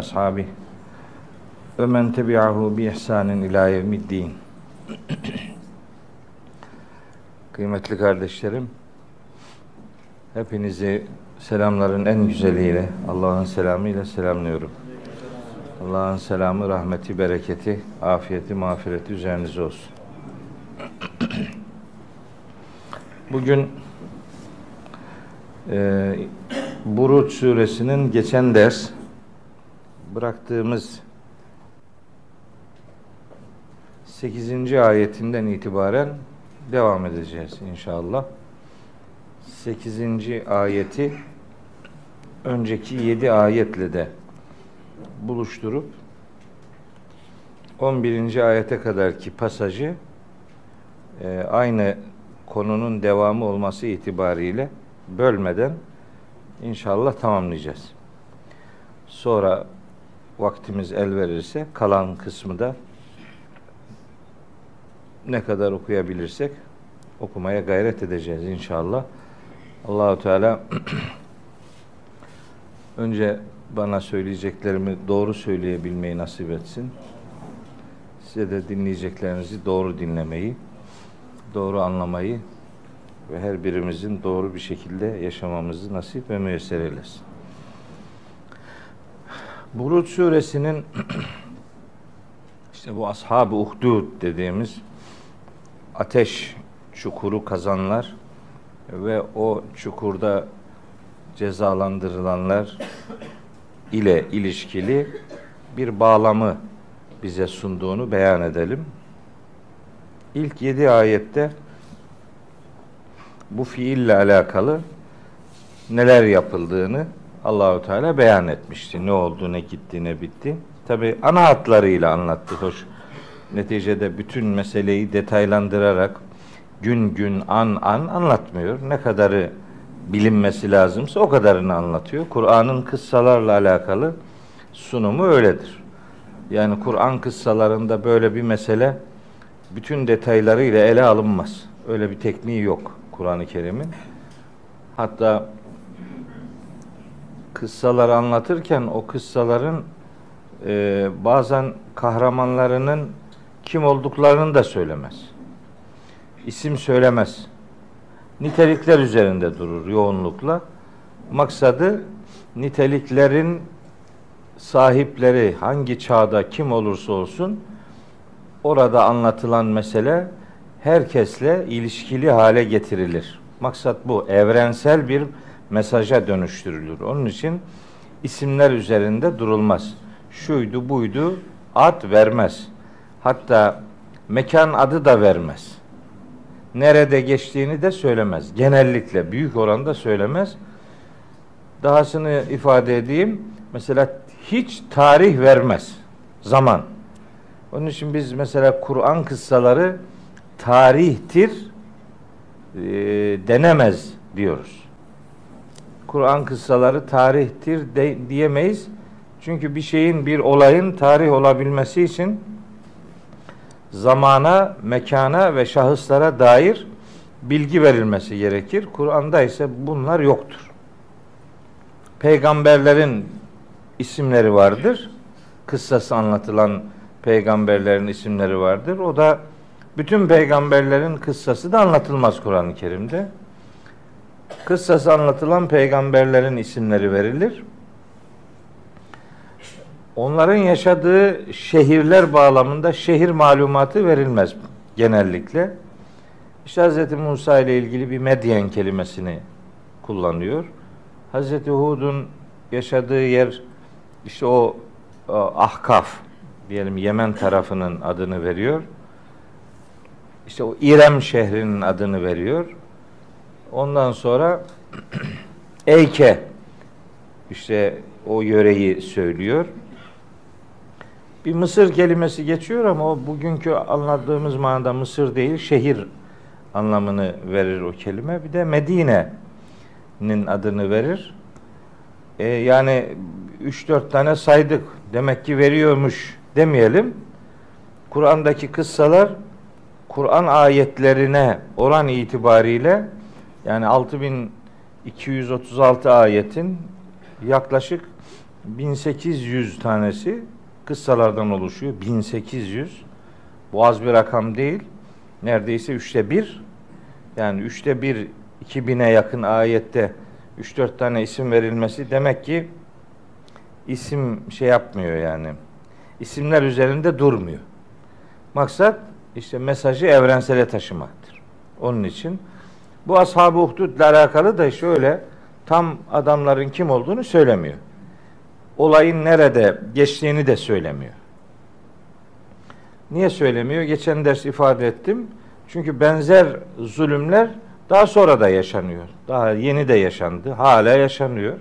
ashabihi ve men tebi'ahu bi ihsanin ila yevmiddin. Kıymetli kardeşlerim, hepinizi selamların en güzeliyle, Allah'ın selamıyla selamlıyorum. Allah'ın selamı, rahmeti, bereketi, afiyeti, mağfireti üzerinize olsun. Bugün e, Buruç suresinin geçen ders bıraktığımız 8. ayetinden itibaren devam edeceğiz inşallah. 8. ayeti önceki 7 ayetle de buluşturup 11. ayete kadarki pasajı e, aynı konunun devamı olması itibariyle bölmeden inşallah tamamlayacağız. Sonra vaktimiz el verirse kalan kısmı da ne kadar okuyabilirsek okumaya gayret edeceğiz inşallah. Allahu Teala önce bana söyleyeceklerimi doğru söyleyebilmeyi nasip etsin. Size de dinleyeceklerinizi doğru dinlemeyi, doğru anlamayı ve her birimizin doğru bir şekilde yaşamamızı nasip ve müyesser eylesin. Buruç suresinin işte bu ashab-ı uhdud dediğimiz ateş çukuru kazanlar ve o çukurda cezalandırılanlar ile ilişkili bir bağlamı bize sunduğunu beyan edelim. İlk yedi ayette bu fiille alakalı neler yapıldığını Allahu Teala beyan etmişti. Ne oldu, ne gitti, ne bitti. Tabi ana hatlarıyla anlattı. Hoş. Neticede bütün meseleyi detaylandırarak gün gün an an anlatmıyor. Ne kadarı bilinmesi lazımsa o kadarını anlatıyor. Kur'an'ın kıssalarla alakalı sunumu öyledir. Yani Kur'an kıssalarında böyle bir mesele bütün detaylarıyla ele alınmaz. Öyle bir tekniği yok Kur'an-ı Kerim'in. Hatta kıssaları anlatırken o kıssaların e, bazen kahramanlarının kim olduklarını da söylemez. İsim söylemez. Nitelikler üzerinde durur yoğunlukla. Maksadı niteliklerin sahipleri hangi çağda kim olursa olsun orada anlatılan mesele herkesle ilişkili hale getirilir. Maksat bu. Evrensel bir mesaja dönüştürülür. Onun için isimler üzerinde durulmaz. Şuydu buydu ad vermez. Hatta mekan adı da vermez. Nerede geçtiğini de söylemez. Genellikle büyük oranda söylemez. Dahasını ifade edeyim. Mesela hiç tarih vermez. Zaman. Onun için biz mesela Kur'an kıssaları tarihtir e, denemez diyoruz. Kur'an kıssaları tarihtir de, diyemeyiz. Çünkü bir şeyin, bir olayın tarih olabilmesi için zamana, mekana ve şahıslara dair bilgi verilmesi gerekir. Kur'an'da ise bunlar yoktur. Peygamberlerin isimleri vardır. Kıssası anlatılan peygamberlerin isimleri vardır. O da bütün peygamberlerin kıssası da anlatılmaz Kur'an-ı Kerim'de. Kıssası anlatılan peygamberlerin isimleri verilir. Onların yaşadığı şehirler bağlamında şehir malumatı verilmez genellikle. İşte Hz. Musa ile ilgili bir Medyen kelimesini kullanıyor. Hz. Hud'un yaşadığı yer işte o, Ahkaf diyelim Yemen tarafının adını veriyor. İşte o İrem şehrinin adını veriyor. Ondan sonra Eyke işte o yöreyi söylüyor. Bir Mısır kelimesi geçiyor ama o bugünkü anladığımız manada Mısır değil, şehir anlamını verir o kelime. Bir de Medine'nin adını verir. Ee, yani 3-4 tane saydık. Demek ki veriyormuş demeyelim. Kur'an'daki kıssalar Kur'an ayetlerine oran itibariyle yani 6236 ayetin yaklaşık 1800 tanesi kıssalardan oluşuyor. 1800. Bu az bir rakam değil. Neredeyse üçte bir. Yani üçte bir 2000'e yakın ayette 3-4 tane isim verilmesi demek ki isim şey yapmıyor yani. İsimler üzerinde durmuyor. Maksat işte mesajı evrensele taşımaktır. Onun için bu ashab-ı uhdudla alakalı da şöyle tam adamların kim olduğunu söylemiyor. Olayın nerede geçtiğini de söylemiyor. Niye söylemiyor? Geçen ders ifade ettim. Çünkü benzer zulümler daha sonra da yaşanıyor. Daha yeni de yaşandı. Hala yaşanıyor.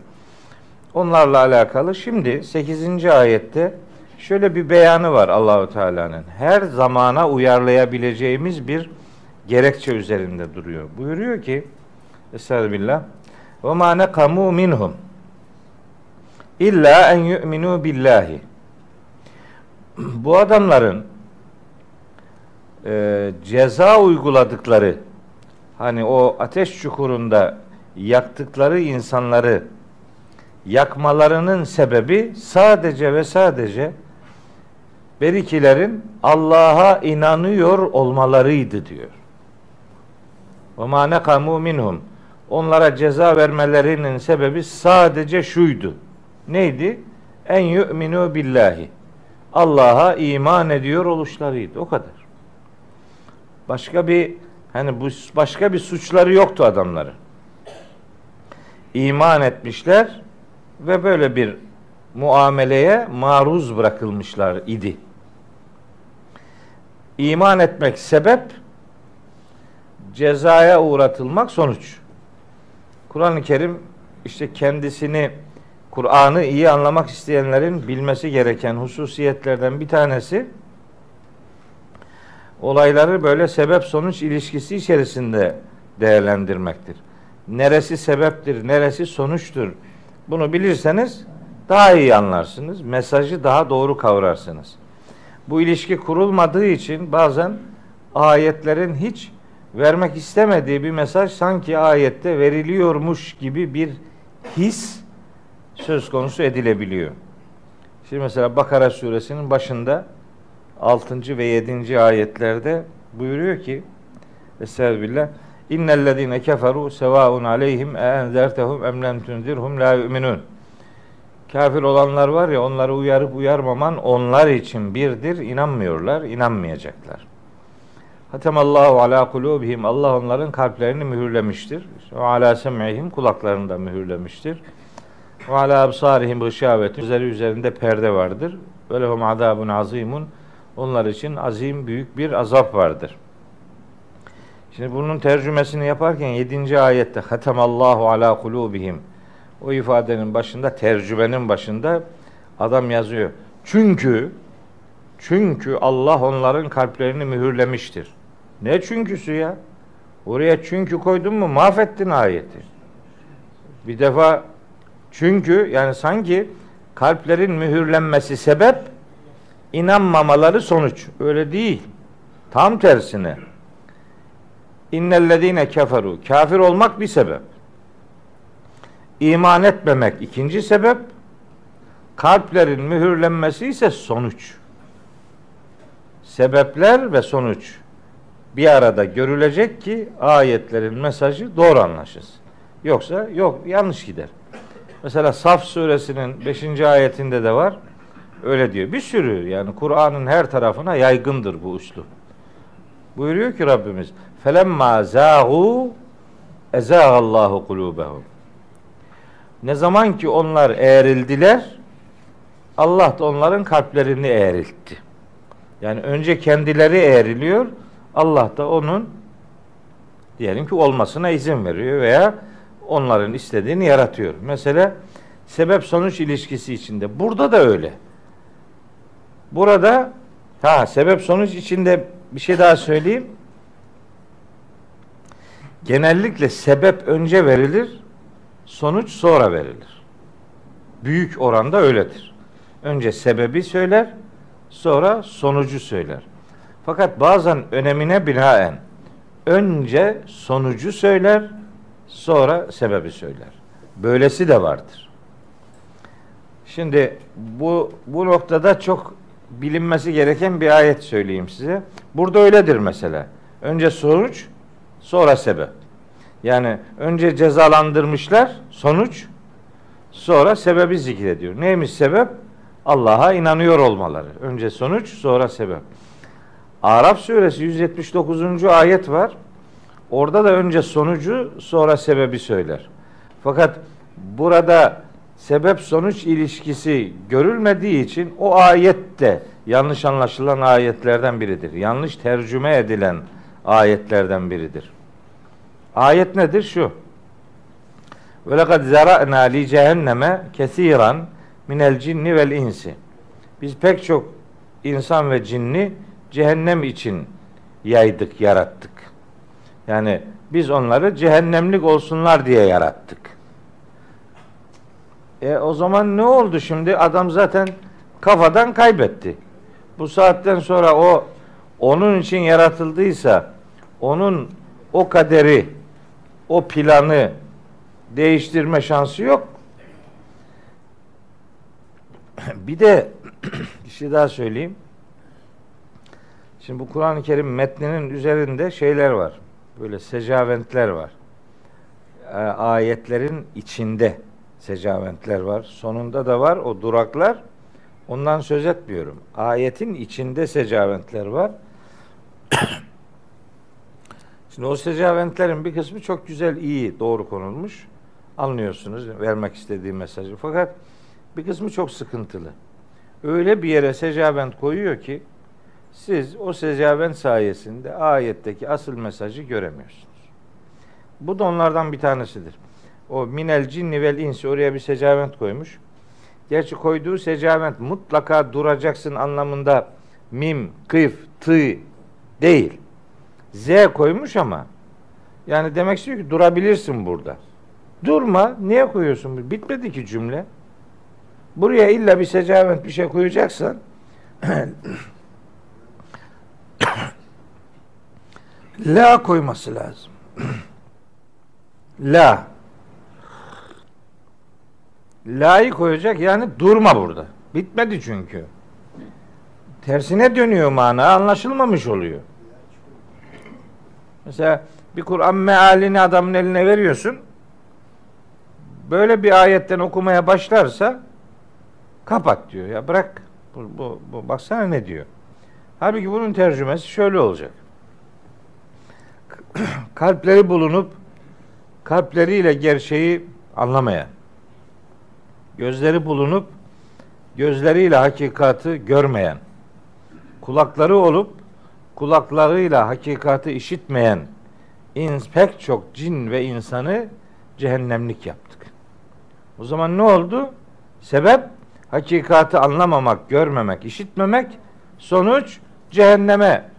Onlarla alakalı şimdi 8. ayette şöyle bir beyanı var Allahu Teala'nın. Her zamana uyarlayabileceğimiz bir gerekçe üzerinde duruyor. Buyuruyor ki Estağfirullah. Ve ma nekamu minhum illa en yu'minu billahi. Bu adamların e, ceza uyguladıkları hani o ateş çukurunda yaktıkları insanları yakmalarının sebebi sadece ve sadece berikilerin Allah'a inanıyor olmalarıydı diyor. Ve ma nekamu minhum. Onlara ceza vermelerinin sebebi sadece şuydu. Neydi? En yu'minu billahi. Allah'a iman ediyor oluşlarıydı. O kadar. Başka bir hani bu başka bir suçları yoktu adamların. İman etmişler ve böyle bir muameleye maruz bırakılmışlar idi. İman etmek sebep, cezaya uğratılmak sonuç. Kur'an-ı Kerim işte kendisini Kur'an'ı iyi anlamak isteyenlerin bilmesi gereken hususiyetlerden bir tanesi olayları böyle sebep sonuç ilişkisi içerisinde değerlendirmektir. Neresi sebeptir, neresi sonuçtur? Bunu bilirseniz daha iyi anlarsınız. Mesajı daha doğru kavrarsınız. Bu ilişki kurulmadığı için bazen ayetlerin hiç vermek istemediği bir mesaj sanki ayette veriliyormuş gibi bir his söz konusu edilebiliyor. Şimdi mesela Bakara suresinin başında 6. ve 7. ayetlerde buyuruyor ki Estağfirullah İnnellezîne keferu sevaun aleyhim e enzertehum em lem tunzirhum la yu'minun. Kafir olanlar var ya onları uyarıp uyarmaman onlar için birdir. inanmıyorlar, inanmayacaklar. Hatemallahu ala kulubihim. Allah onların kalplerini mühürlemiştir. Ve ala sem'ihim kulaklarını da mühürlemiştir. Ve ala absarihim gışavetin. Üzeri üzerinde perde vardır. Ve lehum azabun azimun. Onlar için azim büyük bir azap vardır. Şimdi bunun tercümesini yaparken 7. ayette Hatemallahu ala kulubihim. O ifadenin başında tercümenin başında adam yazıyor. Çünkü çünkü Allah onların kalplerini mühürlemiştir. Ne çünküsü ya? Oraya çünkü koydun mu mahvettin ayeti. Bir defa çünkü yani sanki kalplerin mühürlenmesi sebep inanmamaları sonuç. Öyle değil. Tam tersine. İnnellezine keferu. Kafir olmak bir sebep. İman etmemek ikinci sebep. Kalplerin mühürlenmesi ise sonuç. Sebepler ve sonuç bir arada görülecek ki ayetlerin mesajı doğru anlaşılsın. Yoksa yok yanlış gider. Mesela Saf suresinin 5. ayetinde de var. Öyle diyor. Bir sürü yani Kur'an'ın her tarafına yaygındır bu üslup. Buyuruyor ki Rabbimiz felemma zahu ezâhallahu kulûbehum. Ne zaman ki onlar eğrildiler Allah da onların kalplerini eğriltti. Yani önce kendileri eğriliyor, Allah da onun diyelim ki olmasına izin veriyor veya onların istediğini yaratıyor. Mesela sebep sonuç ilişkisi içinde. Burada da öyle. Burada ha sebep sonuç içinde bir şey daha söyleyeyim. Genellikle sebep önce verilir, sonuç sonra verilir. Büyük oranda öyledir. Önce sebebi söyler, sonra sonucu söyler. Fakat bazen önemine binaen önce sonucu söyler, sonra sebebi söyler. Böylesi de vardır. Şimdi bu bu noktada çok bilinmesi gereken bir ayet söyleyeyim size. Burada öyledir mesela. Önce sonuç, sonra sebep. Yani önce cezalandırmışlar, sonuç, sonra sebebi zikrediyor. Neymiş sebep? Allah'a inanıyor olmaları. Önce sonuç, sonra sebep. Arap suresi 179. ayet var. Orada da önce sonucu, sonra sebebi söyler. Fakat burada sebep sonuç ilişkisi görülmediği için o ayet de yanlış anlaşılan ayetlerden biridir. Yanlış tercüme edilen ayetlerden biridir. Ayet nedir? Şu. Ve lekad zara'na li cehenneme kesiran minel cinni vel insi. Biz pek çok insan ve cinni cehennem için yaydık, yarattık. Yani biz onları cehennemlik olsunlar diye yarattık. E o zaman ne oldu şimdi? Adam zaten kafadan kaybetti. Bu saatten sonra o onun için yaratıldıysa onun o kaderi, o planı değiştirme şansı yok. Bir de bir şey daha söyleyeyim. Şimdi bu Kur'an-ı Kerim metninin üzerinde şeyler var. Böyle secaventler var. E, ayetlerin içinde secaventler var. Sonunda da var o duraklar. Ondan söz etmiyorum. Ayetin içinde secaventler var. Şimdi o secaventlerin bir kısmı çok güzel, iyi, doğru konulmuş. Anlıyorsunuz vermek istediğim mesajı. Fakat bir kısmı çok sıkıntılı. Öyle bir yere secavent koyuyor ki siz o secavent sayesinde ayetteki asıl mesajı göremiyorsunuz. Bu da onlardan bir tanesidir. O minel cinni vel insi oraya bir secavent koymuş. Gerçi koyduğu secavent mutlaka duracaksın anlamında mim, kıf, tı değil. Z koymuş ama yani demek istiyor ki durabilirsin burada. Durma. Niye koyuyorsun? Bitmedi ki cümle. Buraya illa bir secavent bir şey koyacaksan la koyması lazım. la. La'yı koyacak yani durma burada. Bitmedi çünkü. Tersine dönüyor mana anlaşılmamış oluyor. Mesela bir Kur'an mealini adamın eline veriyorsun. Böyle bir ayetten okumaya başlarsa kapat diyor. Ya bırak. Bu, bu, bu baksana ne diyor. Halbuki bunun tercümesi şöyle olacak. Kalpleri bulunup kalpleriyle gerçeği anlamayan, gözleri bulunup gözleriyle hakikati görmeyen, kulakları olup kulaklarıyla hakikati işitmeyen pek çok cin ve insanı cehennemlik yaptık. O zaman ne oldu? Sebep hakikati anlamamak, görmemek, işitmemek. Sonuç cehenneme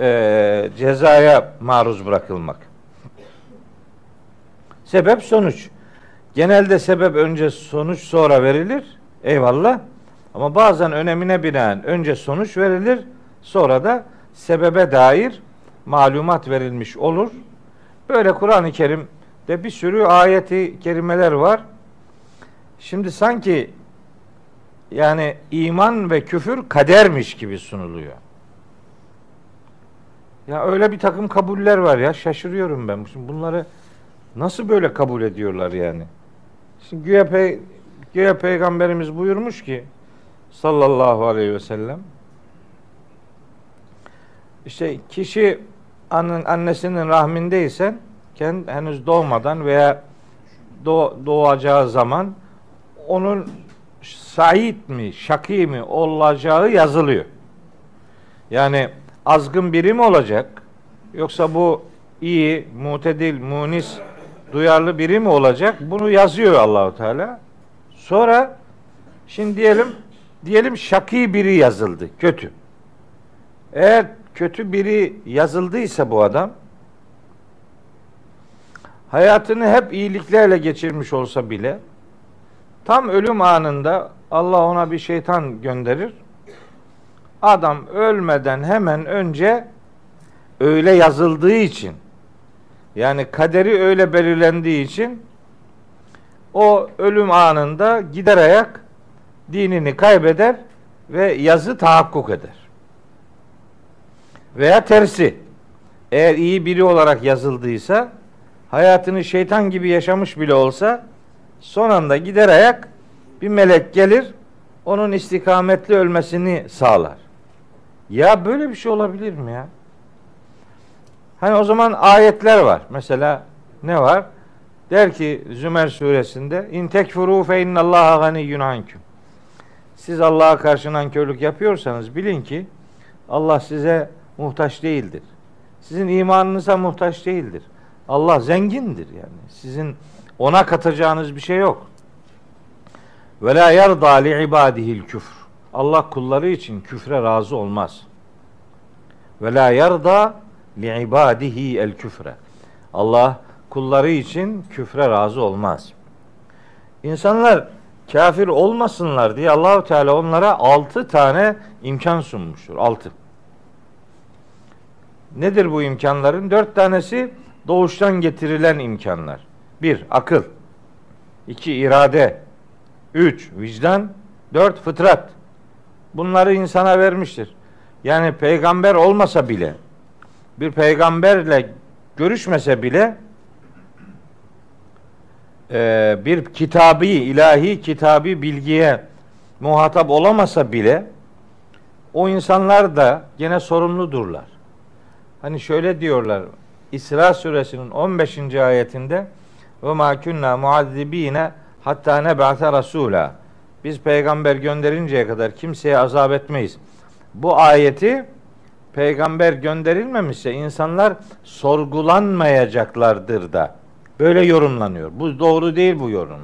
e, cezaya maruz bırakılmak. Sebep sonuç. Genelde sebep önce sonuç sonra verilir. Eyvallah. Ama bazen önemine binaen önce sonuç verilir. Sonra da sebebe dair malumat verilmiş olur. Böyle Kur'an-ı Kerim'de bir sürü ayeti kerimeler var. Şimdi sanki yani iman ve küfür kadermiş gibi sunuluyor. Ya öyle bir takım kabuller var ya şaşırıyorum ben. Şimdi bunları nasıl böyle kabul ediyorlar yani? Şimdi güya, pey güya peygamberimiz buyurmuş ki sallallahu aleyhi ve sellem işte kişi annesinin rahmindeysen kendi henüz doğmadan veya doğacağı zaman onun sait mi, şaki mi olacağı yazılıyor. Yani azgın biri mi olacak? Yoksa bu iyi, mutedil, munis, duyarlı biri mi olacak? Bunu yazıyor Allahu Teala. Sonra şimdi diyelim diyelim şaki biri yazıldı, kötü. Eğer kötü biri yazıldıysa bu adam hayatını hep iyiliklerle geçirmiş olsa bile tam ölüm anında Allah ona bir şeytan gönderir. Adam ölmeden hemen önce öyle yazıldığı için yani kaderi öyle belirlendiği için o ölüm anında gider ayak dinini kaybeder ve yazı tahakkuk eder. Veya tersi. Eğer iyi biri olarak yazıldıysa hayatını şeytan gibi yaşamış bile olsa son anda gider ayak bir melek gelir onun istikametli ölmesini sağlar. Ya böyle bir şey olabilir mi ya? Hani o zaman ayetler var. Mesela ne var? Der ki Zümer suresinde in tekfuru fe innallaha ganiyyun ankum. Siz Allah'a karşı nankörlük yapıyorsanız bilin ki Allah size muhtaç değildir. Sizin imanınıza muhtaç değildir. Allah zengindir yani. Sizin ona katacağınız bir şey yok. Ve la yerda li ibadihil küfr. Allah kulları için küfre razı olmaz. Ve la yerda li ibadihi el küfre. Allah kulları için küfre razı olmaz. İnsanlar kafir olmasınlar diye Allahu Teala onlara altı tane imkan sunmuştur. Altı. Nedir bu imkanların? Dört tanesi doğuştan getirilen imkanlar. Bir, akıl. iki irade. Üç, vicdan. Dört, fıtrat. Bunları insana vermiştir. Yani peygamber olmasa bile, bir peygamberle görüşmese bile e, bir kitabı, ilahi kitabı bilgiye muhatap olamasa bile o insanlar da gene sorumludurlar. Hani şöyle diyorlar İsra suresinin 15. ayetinde ve ma kunna muazzibine hatta neb'ate rasula. Biz peygamber gönderinceye kadar kimseye azap etmeyiz. Bu ayeti peygamber gönderilmemişse insanlar sorgulanmayacaklardır da. Böyle yorumlanıyor. Bu doğru değil bu yorum.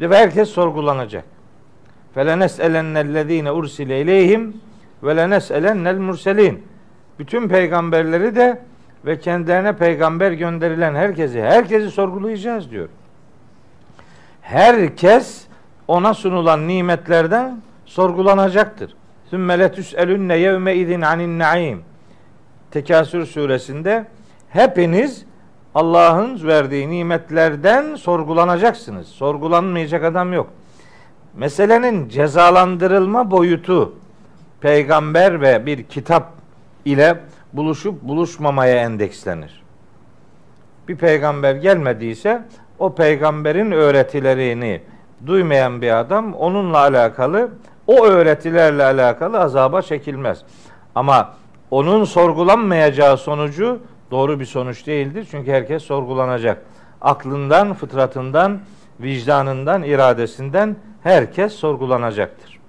Ve herkes sorgulanacak. فَلَنَسْأَلَنَّ ursile ileyhim ve lenes'elennel murselin. Bütün peygamberleri de ve kendilerine peygamber gönderilen herkesi, herkesi sorgulayacağız diyor. Herkes ona sunulan nimetlerden sorgulanacaktır. Sümme letüs'elünne yevme idin anin naim. Tekasür suresinde hepiniz Allah'ın verdiği nimetlerden sorgulanacaksınız. Sorgulanmayacak adam yok. Meselenin cezalandırılma boyutu peygamber ve bir kitap ile buluşup buluşmamaya endekslenir. Bir peygamber gelmediyse o peygamberin öğretilerini duymayan bir adam onunla alakalı o öğretilerle alakalı azaba çekilmez. Ama onun sorgulanmayacağı sonucu doğru bir sonuç değildir. Çünkü herkes sorgulanacak. Aklından, fıtratından, vicdanından, iradesinden herkes sorgulanacaktır.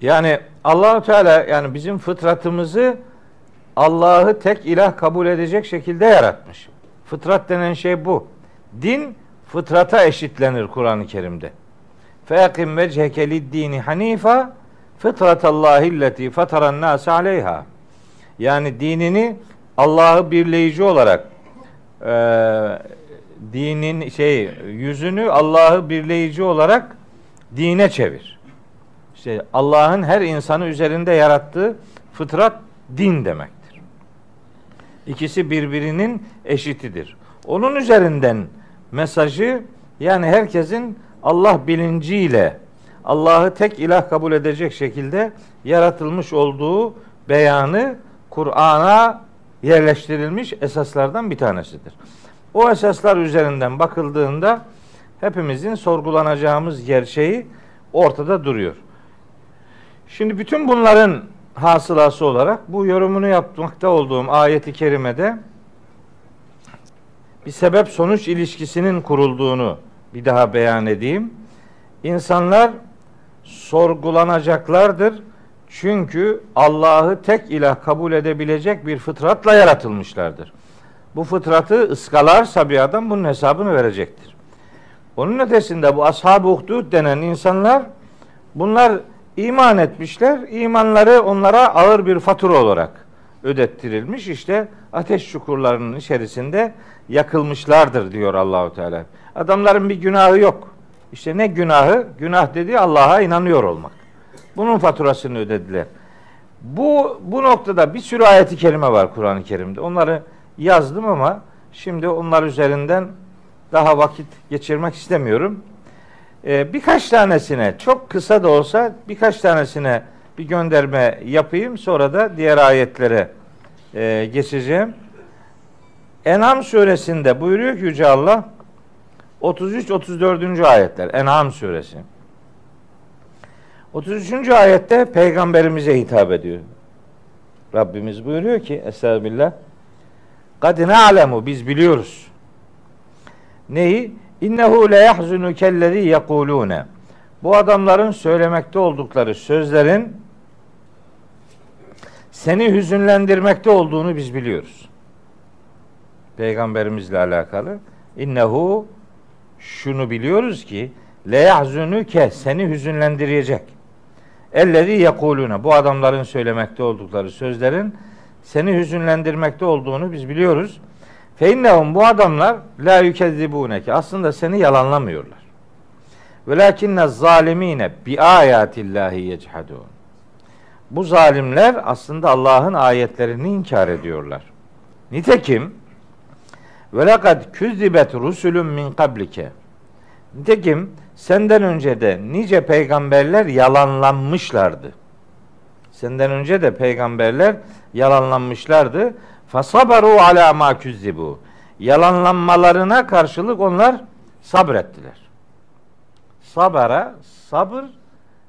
Yani Allahu Teala yani bizim fıtratımızı Allah'ı tek ilah kabul edecek şekilde yaratmış. Fıtrat denen şey bu. Din fıtrata eşitlenir Kur'an-ı Kerim'de. Feyakim vecheke lid-dini hanifa fıtratallahi lleti fataran nas aleyha. Yani dinini Allah'ı birleyici olarak e, dinin şey yüzünü Allah'ı birleyici olarak dine çevir. İşte Allah'ın her insanı üzerinde yarattığı fıtrat din demektir. İkisi birbirinin eşitidir. Onun üzerinden mesajı yani herkesin Allah bilinciyle Allah'ı tek ilah kabul edecek şekilde yaratılmış olduğu beyanı Kur'an'a yerleştirilmiş esaslardan bir tanesidir. O esaslar üzerinden bakıldığında hepimizin sorgulanacağımız gerçeği ortada duruyor. Şimdi bütün bunların hasılası olarak bu yorumunu yapmakta olduğum ayeti kerimede bir sebep sonuç ilişkisinin kurulduğunu bir daha beyan edeyim. İnsanlar sorgulanacaklardır. Çünkü Allah'ı tek ilah kabul edebilecek bir fıtratla yaratılmışlardır. Bu fıtratı ıskalarsa bir adam bunun hesabını verecektir. Onun ötesinde bu ashab-ı uhdud denen insanlar bunlar iman etmişler. İmanları onlara ağır bir fatura olarak ödettirilmiş. İşte ateş çukurlarının içerisinde yakılmışlardır diyor Allahu Teala. Adamların bir günahı yok. İşte ne günahı? Günah dedi Allah'a inanıyor olmak. Bunun faturasını ödediler. Bu bu noktada bir sürü ayeti kerime var Kur'an-ı Kerim'de. Onları yazdım ama şimdi onlar üzerinden daha vakit geçirmek istemiyorum. Ee, birkaç tanesine çok kısa da olsa birkaç tanesine bir gönderme yapayım. Sonra da diğer ayetlere e, geçeceğim. En'am suresinde buyuruyor ki Yüce Allah 33-34. ayetler En'am suresi. 33. ayette peygamberimize hitap ediyor. Rabbimiz buyuruyor ki Estağfirullah Kadine alemu biz biliyoruz. Neyi? İnnehu le yahzunu kellezi yekulune. Bu adamların söylemekte oldukları sözlerin seni hüzünlendirmekte olduğunu biz biliyoruz. Peygamberimizle alakalı. İnnehu şunu biliyoruz ki le yahzunuke seni hüzünlendirecek. Ellezî yekulune bu adamların söylemekte oldukları sözlerin seni hüzünlendirmekte olduğunu biz biliyoruz. Fe innehum bu adamlar la yükezzibuneke aslında seni yalanlamıyorlar. Velakinne zalimine bi ayatillahi yechadun. Bu zalimler aslında Allah'ın ayetlerini inkar ediyorlar. Nitekim ve lekad küzzibet rusulun min kablike. Nitekim senden önce de nice peygamberler yalanlanmışlardı. Senden önce de peygamberler yalanlanmışlardı. Fasabaru ala ma küzzibu. Yalanlanmalarına karşılık onlar sabrettiler. Sabara, sabır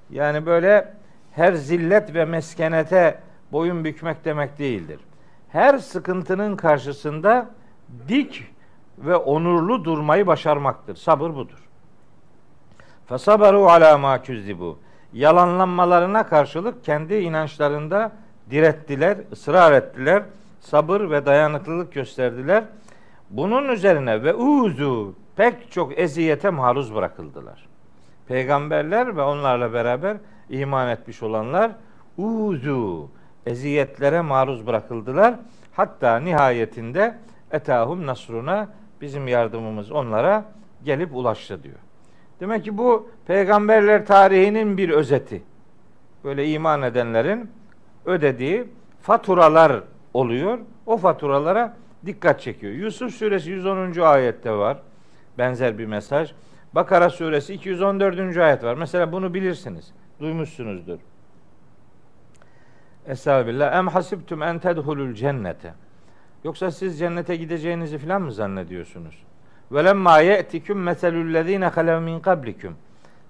yani böyle her zillet ve meskenete boyun bükmek demek değildir. Her sıkıntının karşısında dik ve onurlu durmayı başarmaktır. Sabır budur. Fesaberu ala ma küzzibu. Yalanlanmalarına karşılık kendi inançlarında direttiler, ısrar ettiler, sabır ve dayanıklılık gösterdiler. Bunun üzerine ve uzu pek çok eziyete maruz bırakıldılar. Peygamberler ve onlarla beraber iman etmiş olanlar uzu eziyetlere maruz bırakıldılar. Hatta nihayetinde etahum nasruna bizim yardımımız onlara gelip ulaştı diyor. Demek ki bu peygamberler tarihinin bir özeti. Böyle iman edenlerin ödediği faturalar oluyor. O faturalara dikkat çekiyor. Yusuf suresi 110. ayette var. Benzer bir mesaj. Bakara suresi 214. ayet var. Mesela bunu bilirsiniz. Duymuşsunuzdur. Estağfirullah. Em hasibtum en tedhulul cennete. Yoksa siz cennete gideceğinizi falan mı zannediyorsunuz? Velemma ye'tiküm meselüllezine halev min kablikum.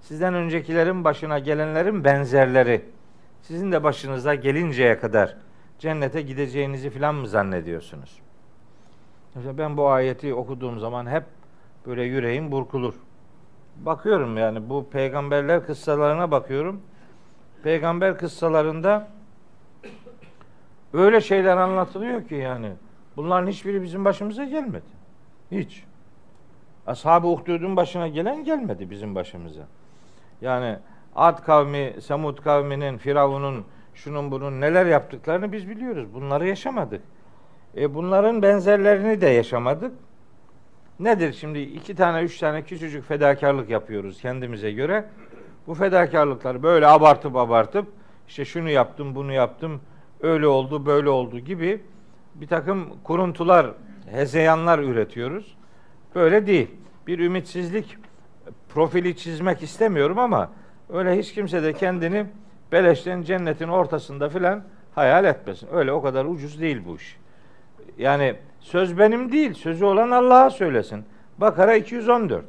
Sizden öncekilerin başına gelenlerin benzerleri. Sizin de başınıza gelinceye kadar cennete gideceğinizi falan mı zannediyorsunuz? Mesela ben bu ayeti okuduğum zaman hep böyle yüreğim burkulur. Bakıyorum yani bu peygamberler kıssalarına bakıyorum. Peygamber kıssalarında öyle şeyler anlatılıyor ki yani bunların hiçbiri bizim başımıza gelmedi. Hiç. Ashab-ı Uhdud'un başına gelen gelmedi bizim başımıza. Yani Ad kavmi, Semud kavminin, Firavun'un, şunun bunun neler yaptıklarını biz biliyoruz. Bunları yaşamadık. E bunların benzerlerini de yaşamadık. Nedir şimdi iki tane üç tane küçücük fedakarlık yapıyoruz kendimize göre. Bu fedakarlıkları böyle abartıp abartıp işte şunu yaptım bunu yaptım öyle oldu böyle oldu gibi bir takım kuruntular, hezeyanlar üretiyoruz. Böyle değil. Bir ümitsizlik profili çizmek istemiyorum ama öyle hiç kimse de kendini beleşten cennetin ortasında filan hayal etmesin. Öyle o kadar ucuz değil bu iş. Yani söz benim değil, sözü olan Allah'a söylesin. Bakara 214.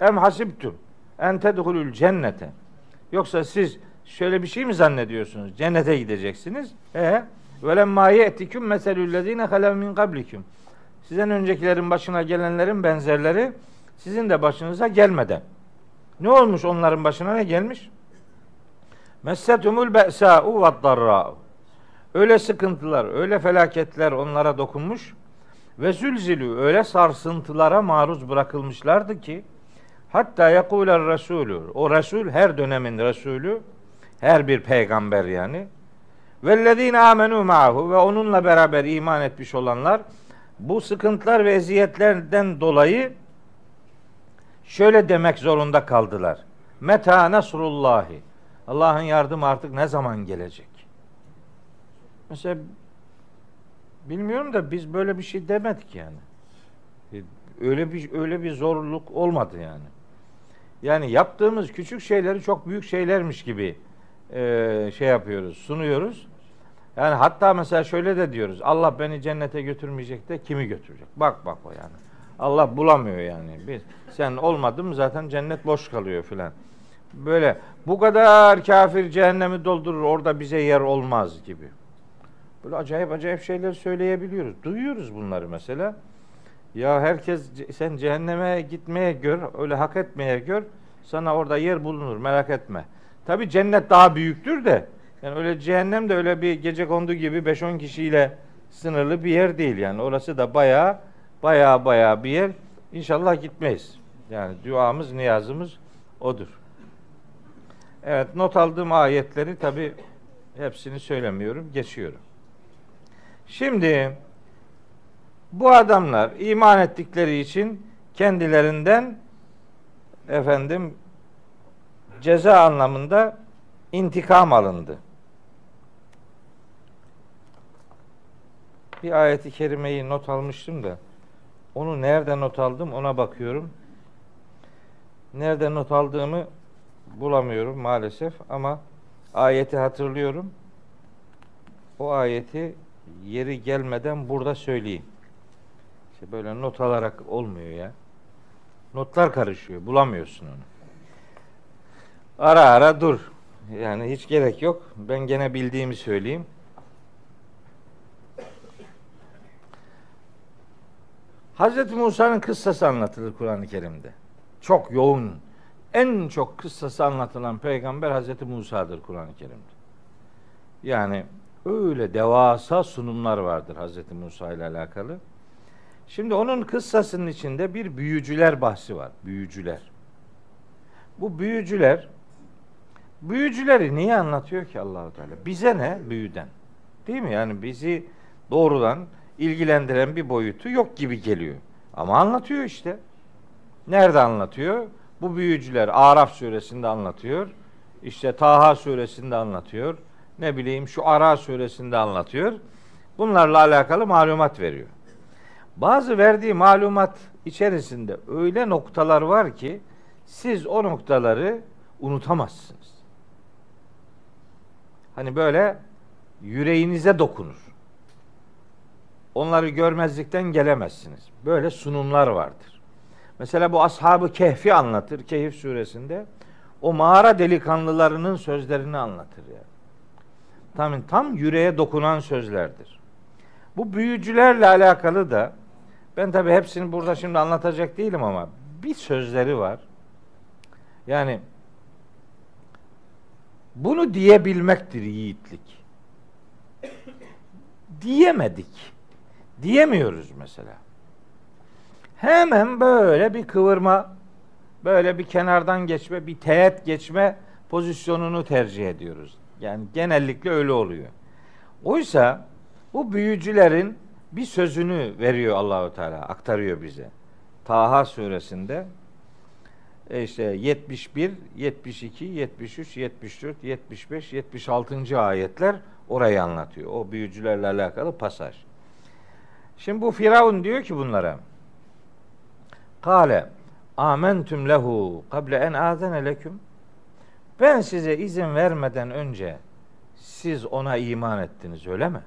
Em hasibtum en tedhulul cennete. Yoksa siz şöyle bir şey mi zannediyorsunuz? Cennete gideceksiniz. E ve lemma ye'tikum meselüllezine halev min kablikum. Sizden öncekilerin başına gelenlerin benzerleri sizin de başınıza gelmeden. Ne olmuş onların başına ne gelmiş? Messetumul be'sa'u ve darra'u. Öyle sıkıntılar, öyle felaketler onlara dokunmuş ve zülzilü öyle sarsıntılara maruz bırakılmışlardı ki hatta yakuler Resulü o Resul her dönemin Resulü her bir peygamber yani vellezine amenu ma'hu ve onunla beraber iman etmiş olanlar bu sıkıntılar ve eziyetlerden dolayı şöyle demek zorunda kaldılar. Meta nasrullahi. Allah'ın yardımı artık ne zaman gelecek? Mesela bilmiyorum da biz böyle bir şey demedik yani. E, öyle bir öyle bir zorluk olmadı yani. Yani yaptığımız küçük şeyleri çok büyük şeylermiş gibi e, şey yapıyoruz, sunuyoruz. Yani hatta mesela şöyle de diyoruz. Allah beni cennete götürmeyecek de kimi götürecek? Bak bak o yani. Allah bulamıyor yani. Biz sen olmadın mı zaten cennet boş kalıyor filan. Böyle bu kadar kafir cehennemi doldurur orada bize yer olmaz gibi. Böyle acayip acayip şeyler söyleyebiliyoruz. Duyuyoruz bunları mesela. Ya herkes sen cehenneme gitmeye gör, öyle hak etmeye gör. Sana orada yer bulunur merak etme. Tabi cennet daha büyüktür de. Yani öyle cehennem de öyle bir gece kondu gibi 5-10 kişiyle sınırlı bir yer değil yani. Orası da baya baya baya bir yer. İnşallah gitmeyiz. Yani duamız, niyazımız odur. Evet not aldığım ayetleri tabi hepsini söylemiyorum, geçiyorum. Şimdi bu adamlar iman ettikleri için kendilerinden efendim ceza anlamında intikam alındı. Bir ayeti kerimeyi not almıştım da onu nerede not aldım ona bakıyorum. Nerede not aldığımı bulamıyorum maalesef ama ayeti hatırlıyorum. O ayeti yeri gelmeden burada söyleyeyim. İşte böyle not alarak olmuyor ya. Notlar karışıyor. Bulamıyorsun onu. Ara ara dur. Yani hiç gerek yok. Ben gene bildiğimi söyleyeyim. Hazreti Musa'nın kıssası anlatılır Kur'an-ı Kerim'de. Çok yoğun. En çok kıssası anlatılan peygamber Hazreti Musa'dır Kur'an-ı Kerim'de. Yani öyle devasa sunumlar vardır Hazreti Musa ile alakalı. Şimdi onun kıssasının içinde bir büyücüler bahsi var. Büyücüler. Bu büyücüler büyücüleri niye anlatıyor ki Allahu Teala? Bize ne büyüden? Değil mi? Yani bizi doğrudan ilgilendiren bir boyutu yok gibi geliyor. Ama anlatıyor işte. Nerede anlatıyor? Bu büyücüler Araf suresinde anlatıyor. İşte Taha suresinde anlatıyor. Ne bileyim şu Ara suresinde anlatıyor. Bunlarla alakalı malumat veriyor. Bazı verdiği malumat içerisinde öyle noktalar var ki siz o noktaları unutamazsınız. Hani böyle yüreğinize dokunur. Onları görmezlikten gelemezsiniz. Böyle sunumlar vardır. Mesela bu ashabı kehfi anlatır Kehif suresinde. O mağara delikanlılarının sözlerini anlatır yani. Tam, tam yüreğe dokunan sözlerdir. Bu büyücülerle alakalı da ben tabi hepsini burada şimdi anlatacak değilim ama bir sözleri var. Yani bunu diyebilmektir yiğitlik. Diyemedik. Diyemiyoruz mesela. Hemen böyle bir kıvırma, böyle bir kenardan geçme, bir teğet geçme pozisyonunu tercih ediyoruz. Yani genellikle öyle oluyor. Oysa bu büyücülerin bir sözünü veriyor Allahu Teala, aktarıyor bize. Taha suresinde e işte 71, 72, 73, 74, 75, 76. ayetler orayı anlatıyor. O büyücülerle alakalı pasaj. Şimdi bu Firavun diyor ki bunlara Kale amentüm lehu kable en azene leküm ben size izin vermeden önce siz ona iman ettiniz öyle mi?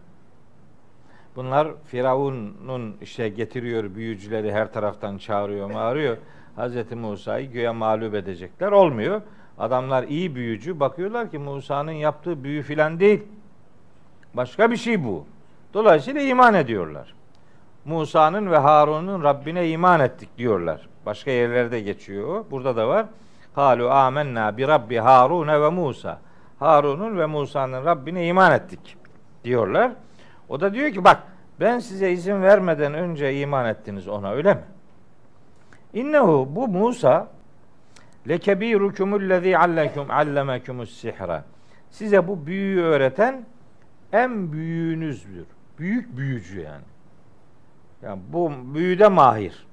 Bunlar Firavun'un işte getiriyor büyücüleri her taraftan çağırıyor, mağırıyor. Hz. Musa'yı göğe mağlup edecekler. Olmuyor. Adamlar iyi büyücü. Bakıyorlar ki Musa'nın yaptığı büyü filan değil. Başka bir şey bu. Dolayısıyla iman ediyorlar. Musa'nın ve Harun'un Rabbine iman ettik diyorlar. Başka yerlerde geçiyor. Burada da var. Halu amennâ bi Rabbi Harun ve Musa. Harun'un ve Musa'nın Rabbine iman ettik diyorlar. O da diyor ki bak ben size izin vermeden önce iman ettiniz ona öyle mi? İnnehu bu Musa lekebirukumul lezî allekum allemekumus sihra. Size bu büyüyü öğreten en büyüğünüzdür. Büyük büyücü yani. Yani bu büyüde mahir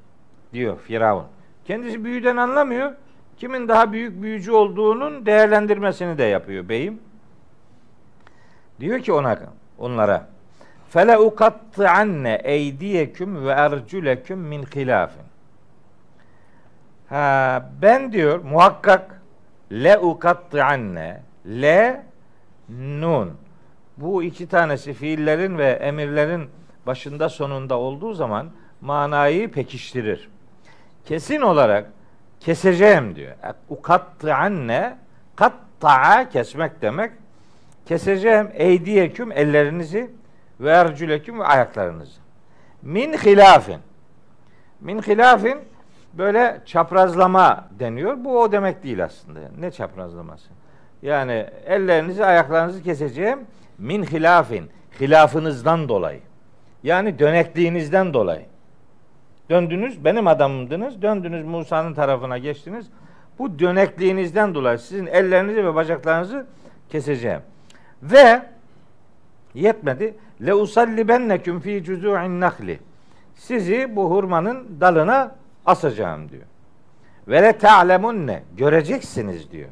diyor Firavun. Kendisi büyüden anlamıyor. Kimin daha büyük büyücü olduğunun değerlendirmesini de yapıyor beyim. Diyor ki ona onlara fele anne eydiyeküm ve erculeküm min hilafin. Ha, ben diyor muhakkak le anne le nun. Bu iki tanesi fiillerin ve emirlerin başında sonunda olduğu zaman manayı pekiştirir. Kesin olarak keseceğim diyor. anne katta'a kesmek demek. Keseceğim eydiyeküm ellerinizi ve ercüleküm ve ayaklarınızı. Min hilafin. Min hilafin böyle çaprazlama deniyor. Bu o demek değil aslında. Ne çaprazlaması? Yani ellerinizi ayaklarınızı keseceğim. Min hilafin. Hilafınızdan dolayı. Yani dönekliğinizden dolayı. Döndünüz, benim adamımdınız. Döndünüz Musa'nın tarafına geçtiniz. Bu dönekliğinizden dolayı sizin ellerinizi ve bacaklarınızı keseceğim. Ve yetmedi. Le usallibenneküm fi cuzu'in nahli. Sizi bu hurmanın dalına asacağım diyor. Ve le ta'lemunne göreceksiniz diyor.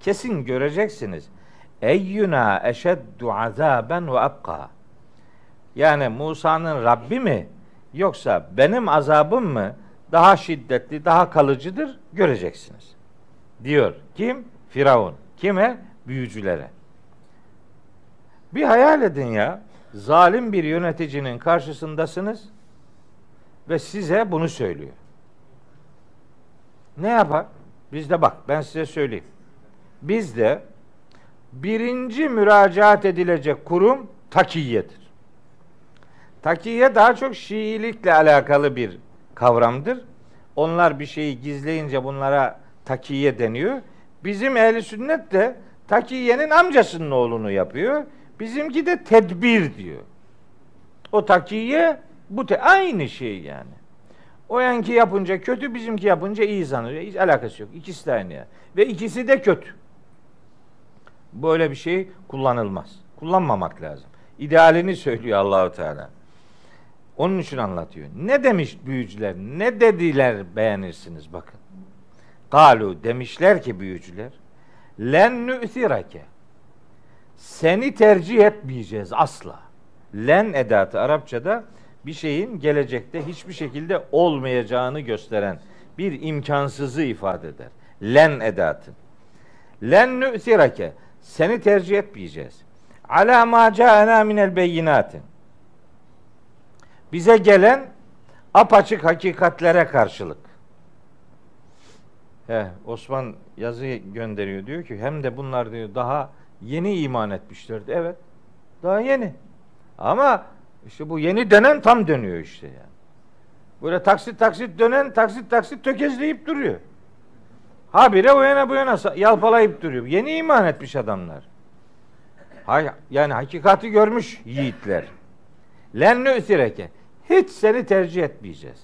Kesin göreceksiniz. Eyyuna eşeddu azaben ve abqa. Yani Musa'nın Rabbi mi yoksa benim azabım mı daha şiddetli, daha kalıcıdır göreceksiniz. Diyor. Kim? Firavun. Kime? Büyücülere. Bir hayal edin ya. Zalim bir yöneticinin karşısındasınız ve size bunu söylüyor. Ne yapar? Bizde bak ben size söyleyeyim. Bizde birinci müracaat edilecek kurum takiyedir. Takiye daha çok Şiilikle alakalı bir kavramdır. Onlar bir şeyi gizleyince bunlara takiye deniyor. Bizim ehli sünnet de takiyenin amcasının oğlunu yapıyor. Bizimki de tedbir diyor. O takiye bu te aynı şey yani. O yanki yapınca kötü, bizimki yapınca iyi sanıyor. Hiç alakası yok. İkisi de aynı ya. Ve ikisi de kötü. Böyle bir şey kullanılmaz. Kullanmamak lazım. İdealini söylüyor Allahu Teala. Onun için anlatıyor. Ne demiş büyücüler? Ne dediler beğenirsiniz bakın. Galu demişler ki büyücüler. Len nü'thirake. Seni tercih etmeyeceğiz asla. Len edatı Arapçada bir şeyin gelecekte hiçbir şekilde olmayacağını gösteren bir imkansızı ifade eder. Len edatı. Len nü'thirake. Seni tercih etmeyeceğiz. Ala ma ca'ana minel beyinatin bize gelen apaçık hakikatlere karşılık. He, Osman yazı gönderiyor diyor ki hem de bunlar diyor daha yeni iman etmişlerdi. Evet. Daha yeni. Ama işte bu yeni dönen tam dönüyor işte yani. Böyle taksit taksit dönen taksit taksit tökezleyip duruyor. Habire o yana bu yana yalpalayıp duruyor. Yeni iman etmiş adamlar. Yani hakikati görmüş yiğitler. Len nü'sireke. Hiç seni tercih etmeyeceğiz.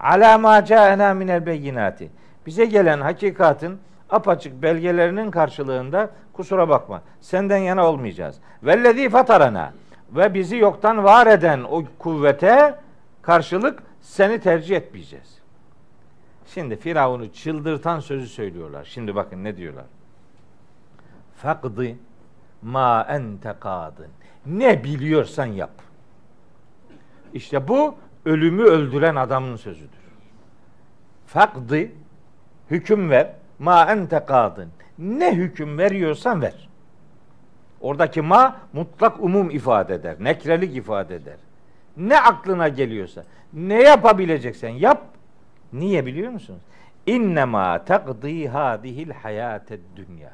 Ala ma ca'ena minel beyinati. Bize gelen hakikatin apaçık belgelerinin karşılığında kusura bakma. Senden yana olmayacağız. Vellezî fatarana ve bizi yoktan var eden o kuvvete karşılık seni tercih etmeyeceğiz. Şimdi Firavun'u çıldırtan sözü söylüyorlar. Şimdi bakın ne diyorlar. Fakdi ma ente kadın. Ne biliyorsan yap. İşte bu ölümü öldüren adamın sözüdür. Fakdi hüküm ver. Ma ente kadın. Ne hüküm veriyorsan ver. Oradaki ma mutlak umum ifade eder. Nekrelik ifade eder. Ne aklına geliyorsa, ne yapabileceksen yap. Niye biliyor musunuz? İnnemâ takdî hâdihil hayâted dünya.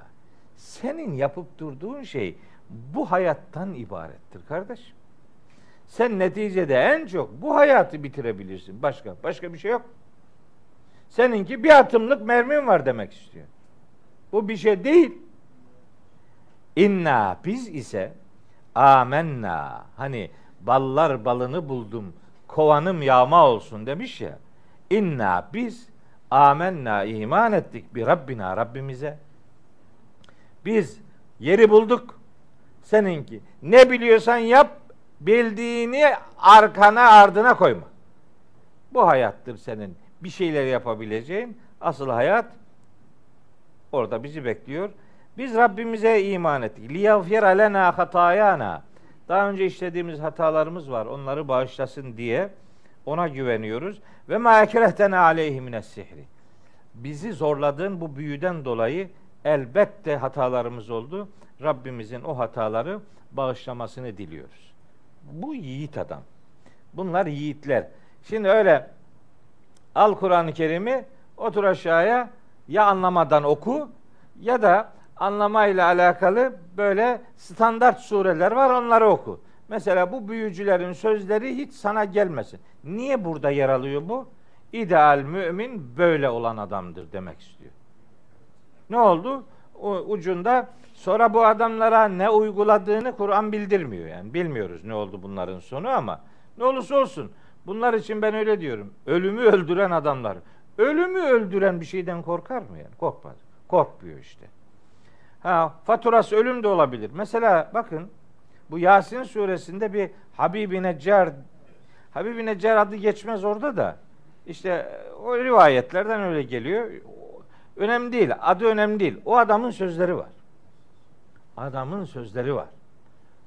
Senin yapıp durduğun şey bu hayattan ibarettir kardeşim. Sen neticede en çok bu hayatı bitirebilirsin. Başka başka bir şey yok. Seninki bir atımlık mermin var demek istiyor. Bu bir şey değil. İnna biz ise amenna hani ballar balını buldum kovanım yağma olsun demiş ya. İnna biz amenna iman ettik bir Rabbina Rabbimize. Biz yeri bulduk. Seninki ne biliyorsan yap bildiğini arkana ardına koyma. Bu hayattır senin bir şeyler yapabileceğin asıl hayat orada bizi bekliyor. Biz Rabbimize iman ettik. Liyagfir lena hatayana. Daha önce işlediğimiz hatalarımız var. Onları bağışlasın diye ona güveniyoruz. Ve ma ekrehtena aleyhi mines sihri. bizi zorladığın bu büyüden dolayı elbette hatalarımız oldu. Rabbimizin o hataları bağışlamasını diliyoruz. Bu yiğit adam. Bunlar yiğitler. Şimdi öyle al Kur'an-ı Kerim'i otur aşağıya ya anlamadan oku ya da anlamayla alakalı böyle standart sureler var onları oku. Mesela bu büyücülerin sözleri hiç sana gelmesin. Niye burada yer alıyor bu? İdeal mümin böyle olan adamdır demek istiyor. Ne oldu? Ucunda sonra bu adamlara ne uyguladığını Kur'an bildirmiyor yani. Bilmiyoruz ne oldu bunların sonu ama ne olursa olsun bunlar için ben öyle diyorum. Ölümü öldüren adamlar. Ölümü öldüren bir şeyden korkar mı yani? Korkmaz. Korkmuyor işte. Ha, faturası ölüm de olabilir. Mesela bakın bu Yasin suresinde bir Habibi Neccar Habibi Neccar adı geçmez orada da. İşte o rivayetlerden öyle geliyor. Önemli değil. Adı önemli değil. O adamın sözleri var. Adamın sözleri var.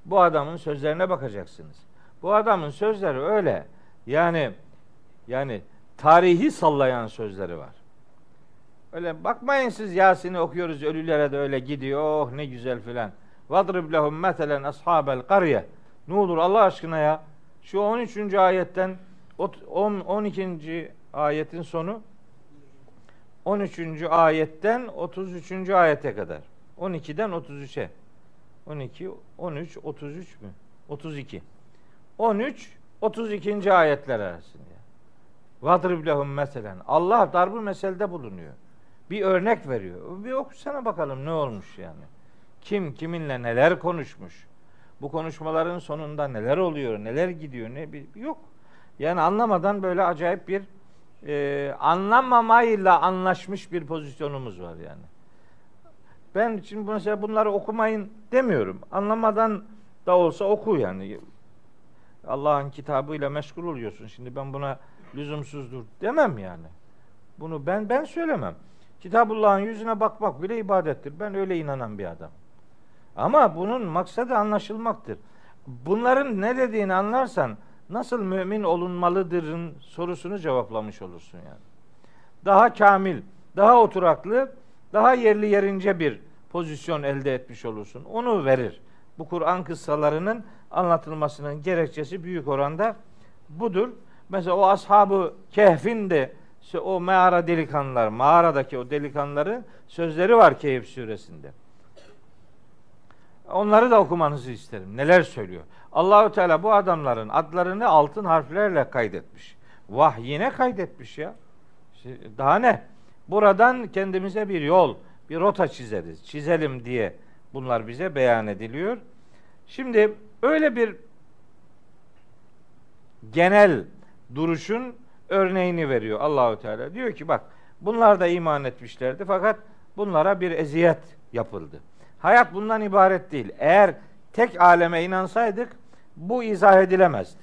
Bu adamın sözlerine bakacaksınız. Bu adamın sözleri öyle. Yani yani tarihi sallayan sözleri var. Öyle bakmayın siz Yasin'i okuyoruz ölülere de öyle gidiyor. Oh ne güzel filan. Vadrib lehum metelen ashabel karye. Ne olur Allah aşkına ya. Şu 13. ayetten 12. ayetin sonu 13. ayetten 33. ayete kadar. 12'den 33'e. 12, 13, 33 mü? 32. 13, 32. ayetler arasında. Vadrib lehum meselen. Allah darbı meselde bulunuyor. Bir örnek veriyor. Bir okusana bakalım ne olmuş yani. Kim kiminle neler konuşmuş. Bu konuşmaların sonunda neler oluyor, neler gidiyor, ne bir yok. Yani anlamadan böyle acayip bir e, anlamamayla anlaşmış bir pozisyonumuz var yani. Ben şimdi mesela bunları okumayın demiyorum. Anlamadan da olsa oku yani. Allah'ın kitabıyla meşgul oluyorsun. Şimdi ben buna lüzumsuzdur demem yani. Bunu ben ben söylemem. Kitabullah'ın yüzüne bakmak bile ibadettir. Ben öyle inanan bir adam. Ama bunun maksadı anlaşılmaktır. Bunların ne dediğini anlarsan nasıl mümin olunmalıdırın sorusunu cevaplamış olursun yani. Daha kamil, daha oturaklı, daha yerli yerince bir pozisyon elde etmiş olursun. Onu verir. Bu Kur'an kıssalarının anlatılmasının gerekçesi büyük oranda budur. Mesela o ashabı kehfin de o mağara delikanlılar, mağaradaki o delikanlıların sözleri var Kehf suresinde. Onları da okumanızı isterim. Neler söylüyor? Allahü Teala bu adamların adlarını altın harflerle kaydetmiş. Vahyine kaydetmiş ya. Daha ne? Buradan kendimize bir yol, bir rota çizeriz. Çizelim diye bunlar bize beyan ediliyor. Şimdi öyle bir genel duruşun örneğini veriyor Allahü Teala. Diyor ki bak bunlar da iman etmişlerdi fakat bunlara bir eziyet yapıldı. Hayat bundan ibaret değil. Eğer tek aleme inansaydık bu izah edilemezdi.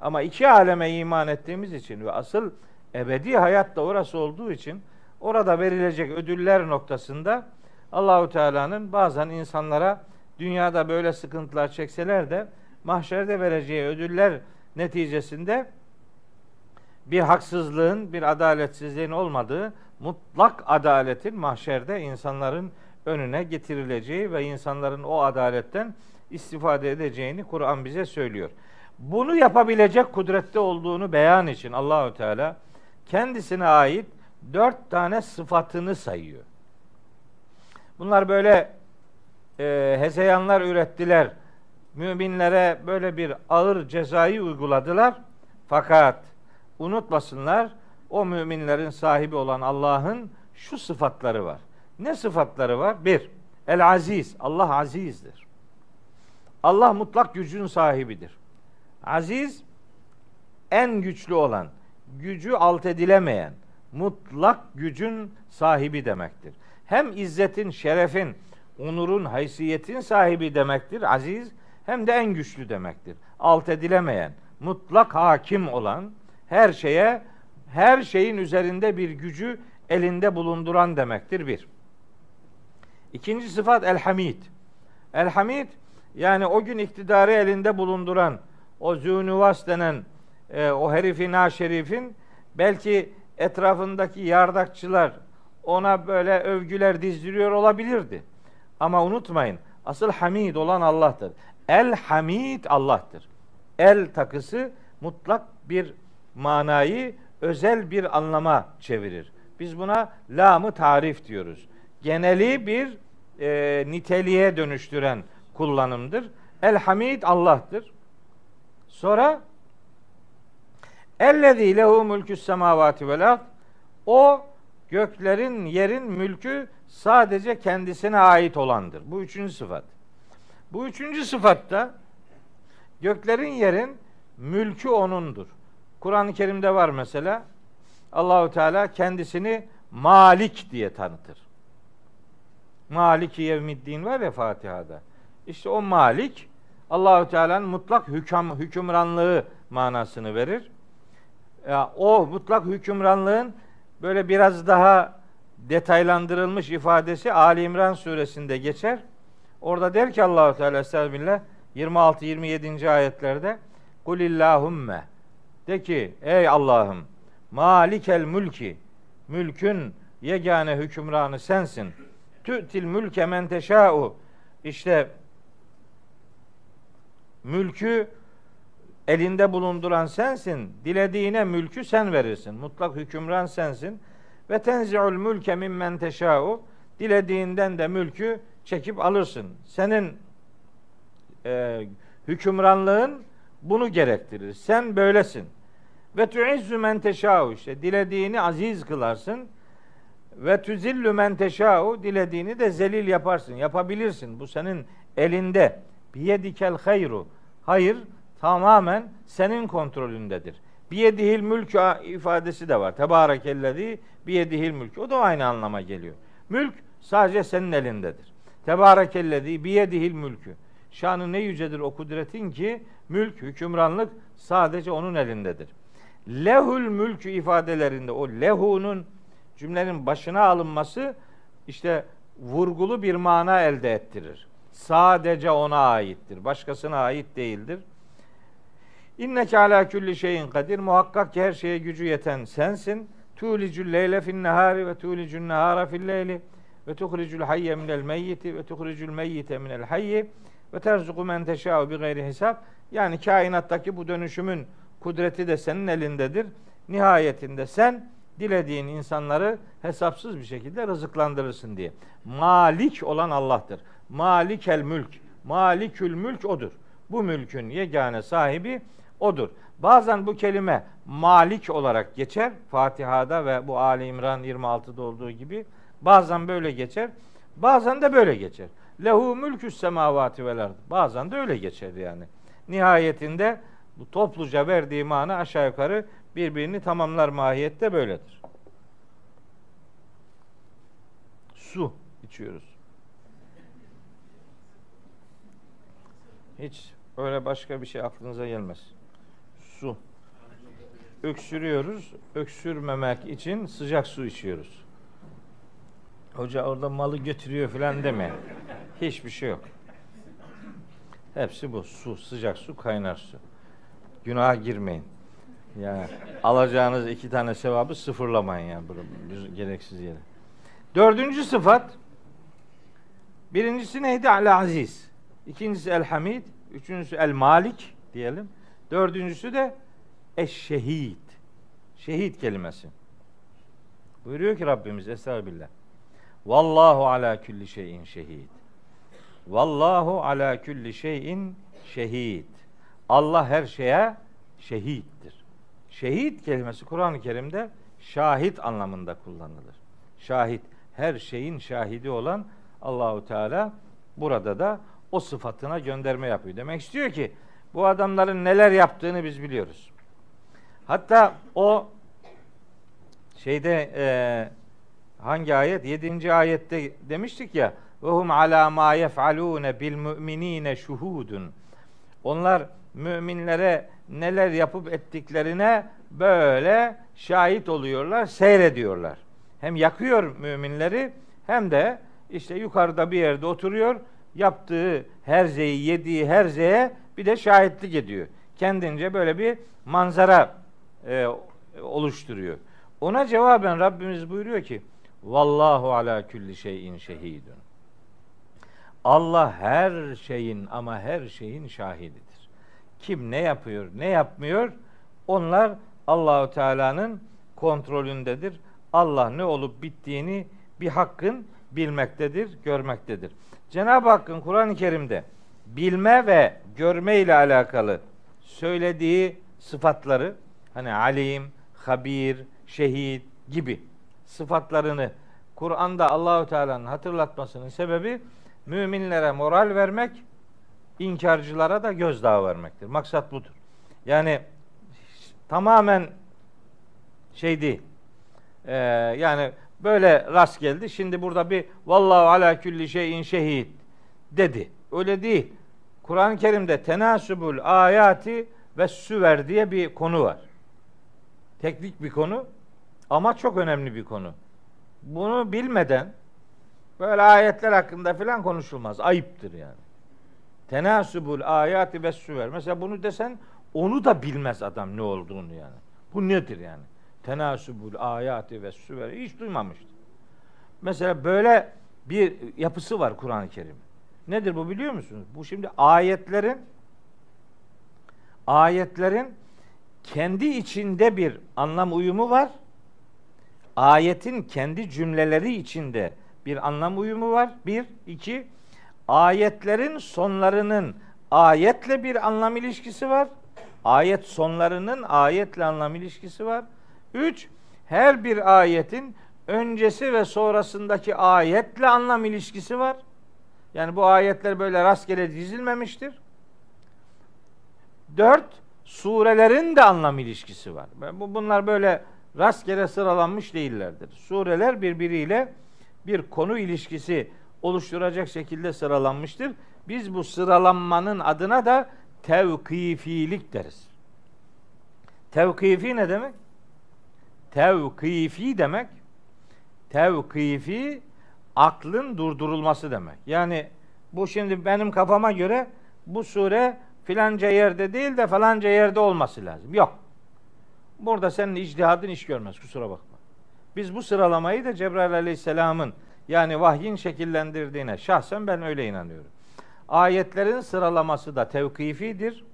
Ama iki aleme iman ettiğimiz için ve asıl ebedi hayat da orası olduğu için orada verilecek ödüller noktasında Allahu Teala'nın bazen insanlara dünyada böyle sıkıntılar çekseler de mahşerde vereceği ödüller neticesinde bir haksızlığın, bir adaletsizliğin olmadığı mutlak adaletin mahşerde insanların önüne getirileceği ve insanların o adaletten istifade edeceğini Kur'an bize söylüyor. Bunu yapabilecek kudrette olduğunu beyan için Allahü Teala kendisine ait dört tane sıfatını sayıyor. Bunlar böyle e, hezeyanlar ürettiler. Müminlere böyle bir ağır cezayı uyguladılar. Fakat unutmasınlar o müminlerin sahibi olan Allah'ın şu sıfatları var. Ne sıfatları var? Bir, El Aziz. Allah azizdir. Allah mutlak gücün sahibidir. Aziz en güçlü olan, gücü alt edilemeyen, mutlak gücün sahibi demektir. Hem izzetin, şerefin, onurun, haysiyetin sahibi demektir aziz, hem de en güçlü demektir. Alt edilemeyen, mutlak hakim olan, her şeye, her şeyin üzerinde bir gücü elinde bulunduran demektir bir. İkinci sıfat el-hamid. El-hamid yani o gün iktidarı elinde bulunduran o zünüvas denen e, o herifi şerifin belki etrafındaki yardakçılar ona böyle övgüler dizdiriyor olabilirdi. Ama unutmayın asıl hamid olan Allah'tır. El hamid Allah'tır. El takısı mutlak bir manayı özel bir anlama çevirir. Biz buna lamı tarif diyoruz. Geneli bir e, niteliğe dönüştüren kullanımdır. El hamid Allah'tır. Sonra Ellezî lehu mülkü semavati vel. O göklerin, yerin mülkü sadece kendisine ait olandır. Bu üçüncü sıfat. Bu üçüncü sıfatta göklerin, yerin mülkü onundur. Kur'an-ı Kerim'de var mesela. Allahu Teala kendisini Malik diye tanıtır. Maliki yevmiddin var ya Fatiha'da. İşte o Malik Allahu Teala'nın mutlak hüküm hükümranlığı manasını verir. Ya, o mutlak hükümranlığın böyle biraz daha detaylandırılmış ifadesi Ali İmran suresinde geçer. Orada der ki Allahu Teala Estağfirullah 26 27. ayetlerde Kulillahumme de ki ey Allah'ım malikel mülki mülkün yegane hükümranı sensin. Tü'til mülke men teşâ'u işte mülkü elinde bulunduran sensin. Dilediğine mülkü sen verirsin. Mutlak hükümran sensin. Ve tenzi'ul mülke mimmen teşâ'u dilediğinden de mülkü çekip alırsın. Senin e, hükümranlığın bunu gerektirir. Sen böylesin. Ve tuizzu men teşâ'u işte dilediğini aziz kılarsın. Ve tüzillü men teşâ'u dilediğini de zelil yaparsın. Yapabilirsin. Bu senin elinde. Biyedikel hayru. Hayır tamamen senin kontrolündedir. Biyedihil mülk ifadesi de var. Tebarekellezi biyedihil mülk. O da aynı anlama geliyor. Mülk sadece senin elindedir. Tebarekellezi biyedihil mülkü. Şanı ne yücedir o kudretin ki mülk, hükümranlık sadece onun elindedir. Lehul mülkü ifadelerinde o lehunun cümlenin başına alınması işte vurgulu bir mana elde ettirir. Sadece ona aittir. Başkasına ait değildir. İnneke ala külli şeyin kadir. Muhakkak ki her şeye gücü yeten sensin. Tulicül leyle fin nehari ve tulicül nehara fil leyli ve tuhricül hayye minel meyyiti ve tuhricül meyyite minel hayyi ve terzuku men teşâ'u bi gayri hesap. Yani kainattaki bu dönüşümün kudreti de senin elindedir. Nihayetinde sen dilediğin insanları hesapsız bir şekilde rızıklandırırsın diye. Malik olan Allah'tır. Malikel mülk. Malikül mülk odur. Bu mülkün yegane sahibi odur. Bazen bu kelime malik olarak geçer Fatiha'da ve bu Ali İmran 26'da olduğu gibi. Bazen böyle geçer. Bazen de böyle geçer. Lehu mülküs semavati vel. Bazen de öyle geçer yani. Nihayetinde bu topluca verdiği mana aşağı yukarı birbirini tamamlar mahiyette böyledir. Su içiyoruz. Hiç öyle başka bir şey aklınıza gelmez. Su. Öksürüyoruz. Öksürmemek için sıcak su içiyoruz. Hoca orada malı götürüyor falan deme. Hiçbir şey yok. Hepsi bu. Su, sıcak su, kaynar su. Günaha girmeyin. Yani alacağınız iki tane sevabı sıfırlamayın yani burada gereksiz yere. Dördüncü sıfat birincisi neydi? Al aziz. İkincisi el hamid. Üçüncüsü el malik diyelim. Dördüncüsü de eşşehid. Şehit kelimesi. Buyuruyor ki Rabbimiz Estağfirullah. Vallahu ala külli şeyin şehid. Vallahu ala külli şeyin şehid. Allah her şeye şehittir. Şehit kelimesi Kur'an-ı Kerim'de şahit anlamında kullanılır. Şahit, her şeyin şahidi olan Allahu Teala burada da o sıfatına gönderme yapıyor. Demek istiyor ki bu adamların neler yaptığını biz biliyoruz. Hatta o şeyde e, hangi ayet? Yedinci ayette demiştik ya ve hum ala ma yef'alune bil mu'minine şuhudun. Onlar müminlere neler yapıp ettiklerine böyle şahit oluyorlar, seyrediyorlar. Hem yakıyor müminleri hem de işte yukarıda bir yerde oturuyor, yaptığı her zeyi, yediği her zeye bir de şahitlik ediyor. Kendince böyle bir manzara e, oluşturuyor. Ona cevaben Rabbimiz buyuruyor ki Vallahu ala kulli şeyin şehidun. Allah her şeyin ama her şeyin şahididir. Kim ne yapıyor, ne yapmıyor? Onlar Allahu Teala'nın kontrolündedir. Allah ne olup bittiğini bir hakkın bilmektedir, görmektedir. Cenab-ı Hakk'ın Kur'an-ı Kerim'de bilme ve görme ile alakalı söylediği sıfatları hani alim, habir, şehit gibi sıfatlarını Kur'an'da Allahü Teala'nın hatırlatmasının sebebi müminlere moral vermek, inkarcılara da gözdağı vermektir. Maksat budur. Yani tamamen şey değil. Ee, yani böyle rast geldi. Şimdi burada bir vallahu ala külli şeyin şehit dedi. Öyle değil. Kur'an-ı Kerim'de tenasubul ayati ve süver diye bir konu var. Teknik bir konu ama çok önemli bir konu. Bunu bilmeden böyle ayetler hakkında filan konuşulmaz. Ayıptır yani. Tenasubul ayati ve süver. Mesela bunu desen onu da bilmez adam ne olduğunu yani. Bu nedir yani? Tenasubul ayati ve süver. Hiç duymamıştı. Mesela böyle bir yapısı var Kur'an-ı Kerim. Nedir bu biliyor musunuz? Bu şimdi ayetlerin ayetlerin kendi içinde bir anlam uyumu var. Ayetin kendi cümleleri içinde bir anlam uyumu var. Bir, iki, ayetlerin sonlarının ayetle bir anlam ilişkisi var. Ayet sonlarının ayetle anlam ilişkisi var. Üç, her bir ayetin öncesi ve sonrasındaki ayetle anlam ilişkisi var. Yani bu ayetler böyle rastgele dizilmemiştir. Dört, surelerin de anlam ilişkisi var. Bu Bunlar böyle rastgele sıralanmış değillerdir. Sureler birbiriyle bir konu ilişkisi oluşturacak şekilde sıralanmıştır. Biz bu sıralanmanın adına da tevkifilik deriz. Tevkifi ne demek? Tevkifi demek tevkifi aklın durdurulması demek. Yani bu şimdi benim kafama göre bu sure filanca yerde değil de falanca yerde olması lazım. Yok. Burada senin icdihadın iş görmez kusura bakma. Biz bu sıralamayı da Cebrail Aleyhisselam'ın yani vahyin şekillendirdiğine şahsen ben öyle inanıyorum. Ayetlerin sıralaması da tevkifidir.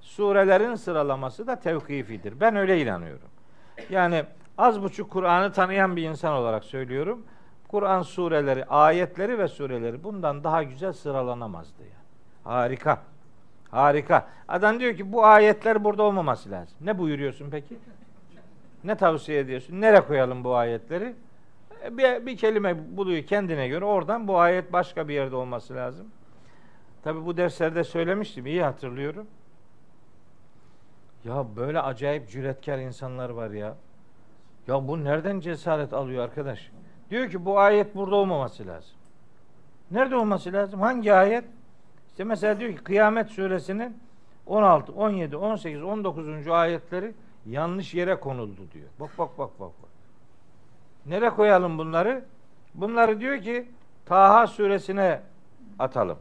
Surelerin sıralaması da tevkifidir. Ben öyle inanıyorum. Yani az buçuk Kur'an'ı tanıyan bir insan olarak söylüyorum. Kur'an sureleri, ayetleri ve sureleri bundan daha güzel sıralanamazdı yani. Harika. Harika. Adam diyor ki bu ayetler burada olmaması lazım. Ne buyuruyorsun peki? Ne tavsiye ediyorsun? Nereye koyalım bu ayetleri? Bir, bir kelime buluyor kendine göre. Oradan bu ayet başka bir yerde olması lazım. Tabi bu derslerde söylemiştim. iyi hatırlıyorum. Ya böyle acayip cüretkar insanlar var ya. Ya bu nereden cesaret alıyor arkadaş? Diyor ki bu ayet burada olmaması lazım. Nerede olması lazım? Hangi ayet? İşte mesela diyor ki Kıyamet suresinin 16, 17, 18, 19. ayetleri yanlış yere konuldu diyor. Bak bak bak bak. Nereye koyalım bunları? Bunları diyor ki Taha suresine atalım.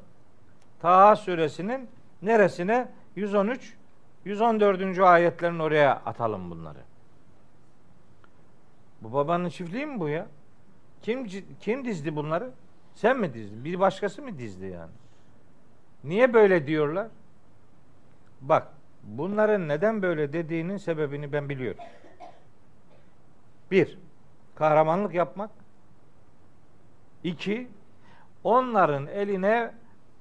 Taha suresinin neresine? 113, 114. ayetlerin oraya atalım bunları. Bu babanın çiftliği mi bu ya? Kim kim dizdi bunları? Sen mi dizdin? Bir başkası mı dizdi yani? Niye böyle diyorlar? Bak, bunların neden böyle dediğinin sebebini ben biliyorum. Bir, kahramanlık yapmak. İki, onların eline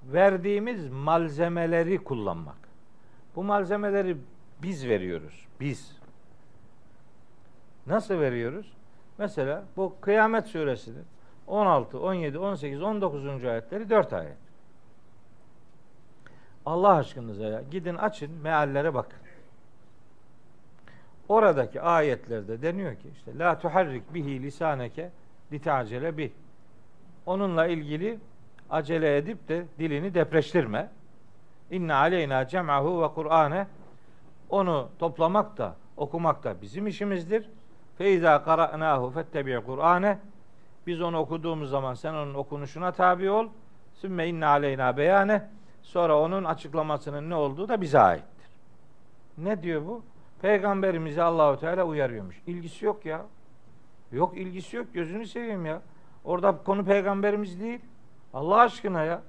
verdiğimiz malzemeleri kullanmak. Bu malzemeleri biz veriyoruz. Biz. Nasıl veriyoruz? Mesela bu Kıyamet suresinin 16, 17, 18, 19. ayetleri 4 ayet. Allah aşkınıza ya gidin açın meallere bakın. Oradaki ayetlerde deniyor ki işte la tuharrik bihi lisaneke litacele bih. Onunla ilgili acele edip de dilini depreştirme. İnne aleyna cem'ahu ve Kur'ane onu toplamak da okumak da bizim işimizdir. Feiza qara'nahu fettebi' Kur'ane biz onu okuduğumuz zaman sen onun okunuşuna tabi ol. Sümme inne aleyna beyane sonra onun açıklamasının ne olduğu da bize aittir. Ne diyor bu? Peygamberimizi Allahu Teala uyarıyormuş. İlgisi yok ya. Yok ilgisi yok gözünü seveyim ya. Orada konu peygamberimiz değil. Allah aşkına ya.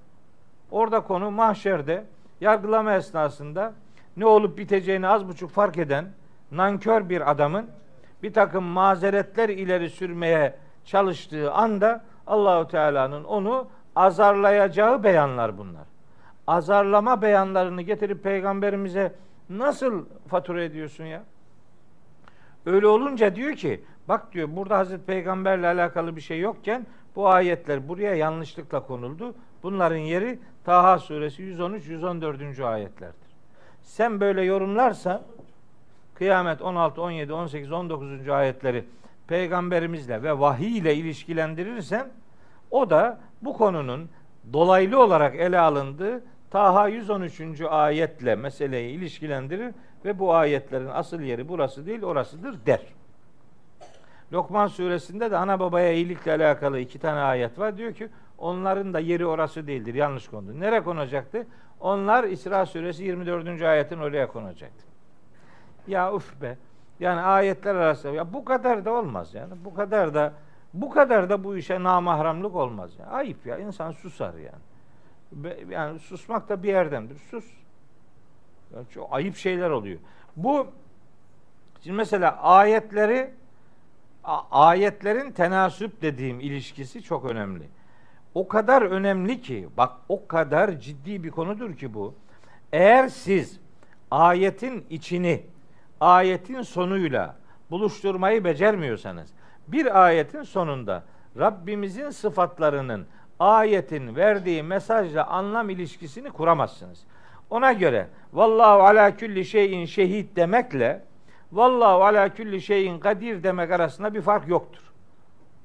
Orada konu mahşerde yargılama esnasında ne olup biteceğini az buçuk fark eden nankör bir adamın bir takım mazeretler ileri sürmeye çalıştığı anda Allahu Teala'nın onu azarlayacağı beyanlar bunlar. Azarlama beyanlarını getirip peygamberimize nasıl fatura ediyorsun ya? Öyle olunca diyor ki bak diyor burada Hazreti Peygamberle alakalı bir şey yokken bu ayetler buraya yanlışlıkla konuldu. Bunların yeri Taha suresi 113 114. ayetlerdir. Sen böyle yorumlarsan Kıyamet 16, 17, 18, 19. ayetleri peygamberimizle ve vahiy ile ilişkilendirirsen o da bu konunun dolaylı olarak ele alındığı Taha 113. ayetle meseleyi ilişkilendirir ve bu ayetlerin asıl yeri burası değil orasıdır der. Lokman suresinde de ana babaya iyilikle alakalı iki tane ayet var. Diyor ki onların da yeri orası değildir. Yanlış kondu. Nereye konacaktı? Onlar İsra suresi 24. ayetin oraya konacaktı. Ya uf be. Yani ayetler arasında ya bu kadar da olmaz yani. Bu kadar da bu kadar da bu işe namahramlık olmaz. Yani. Ayıp ya. insan susar yani. Yani susmak da bir yerdendir. Sus. Yani çok ayıp şeyler oluyor. Bu şimdi mesela ayetleri ayetlerin tenasüp dediğim ilişkisi çok önemli. O kadar önemli ki bak o kadar ciddi bir konudur ki bu. Eğer siz ayetin içini ayetin sonuyla buluşturmayı becermiyorsanız bir ayetin sonunda Rabbimizin sıfatlarının ayetin verdiği mesajla anlam ilişkisini kuramazsınız. Ona göre vallahu ala külli şeyin şehit demekle vallahu ala külli şeyin kadir demek arasında bir fark yoktur.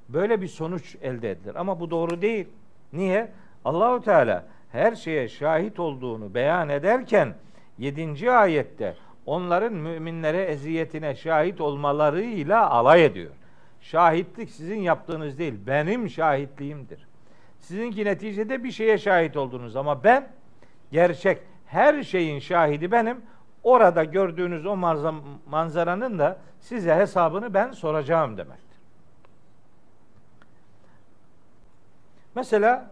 Böyle bir sonuç elde edilir ama bu doğru değil. Niye? Allahu Teala her şeye şahit olduğunu beyan ederken 7. ayette onların müminlere eziyetine şahit olmalarıyla alay ediyor. Şahitlik sizin yaptığınız değil, benim şahitliğimdir. Sizinki neticede bir şeye şahit oldunuz ama ben gerçek her şeyin şahidi benim. Orada gördüğünüz o manzaranın da size hesabını ben soracağım demektir. Mesela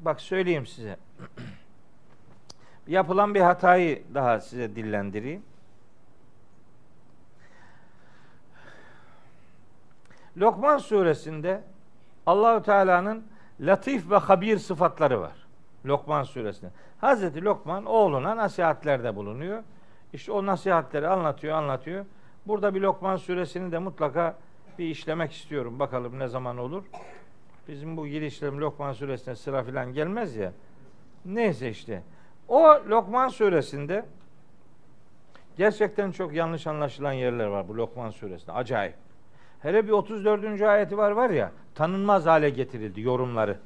bak söyleyeyim size. Yapılan bir hatayı daha size dillendireyim. Lokman suresinde Allahü Teala'nın latif ve habir sıfatları var. Lokman suresinde. Hazreti Lokman oğluna nasihatlerde bulunuyor. İşte o nasihatleri anlatıyor, anlatıyor. Burada bir Lokman suresini de mutlaka bir işlemek istiyorum. Bakalım ne zaman olur. Bizim bu girişlerim Lokman suresine sıra filan gelmez ya. Neyse işte. O Lokman suresinde gerçekten çok yanlış anlaşılan yerler var bu Lokman suresinde. Acayip. Hele bir 34. ayeti var var ya tanınmaz hale getirildi yorumları.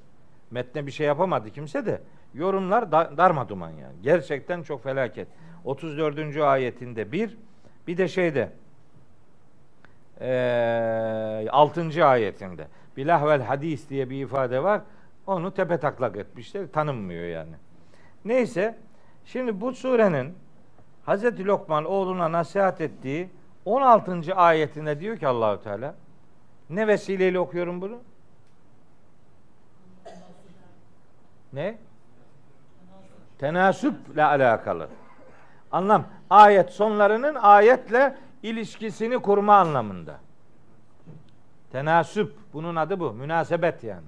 Metne bir şey yapamadı kimse de yorumlar da, darmaduman yani. Gerçekten çok felaket. 34. ayetinde bir bir de şeyde e, 6. ayetinde bilahvel hadis diye bir ifade var. Onu tepe taklak etmişler. Tanınmıyor yani. Neyse şimdi bu surenin Hazreti Lokman oğluna nasihat ettiği 16. ayetinde diyor ki Allahu Teala ne vesileyle okuyorum bunu? Ne? Tenasüple alakalı. Anlam. Ayet sonlarının ayetle ilişkisini kurma anlamında. Tenasüp. Bunun adı bu. Münasebet yani.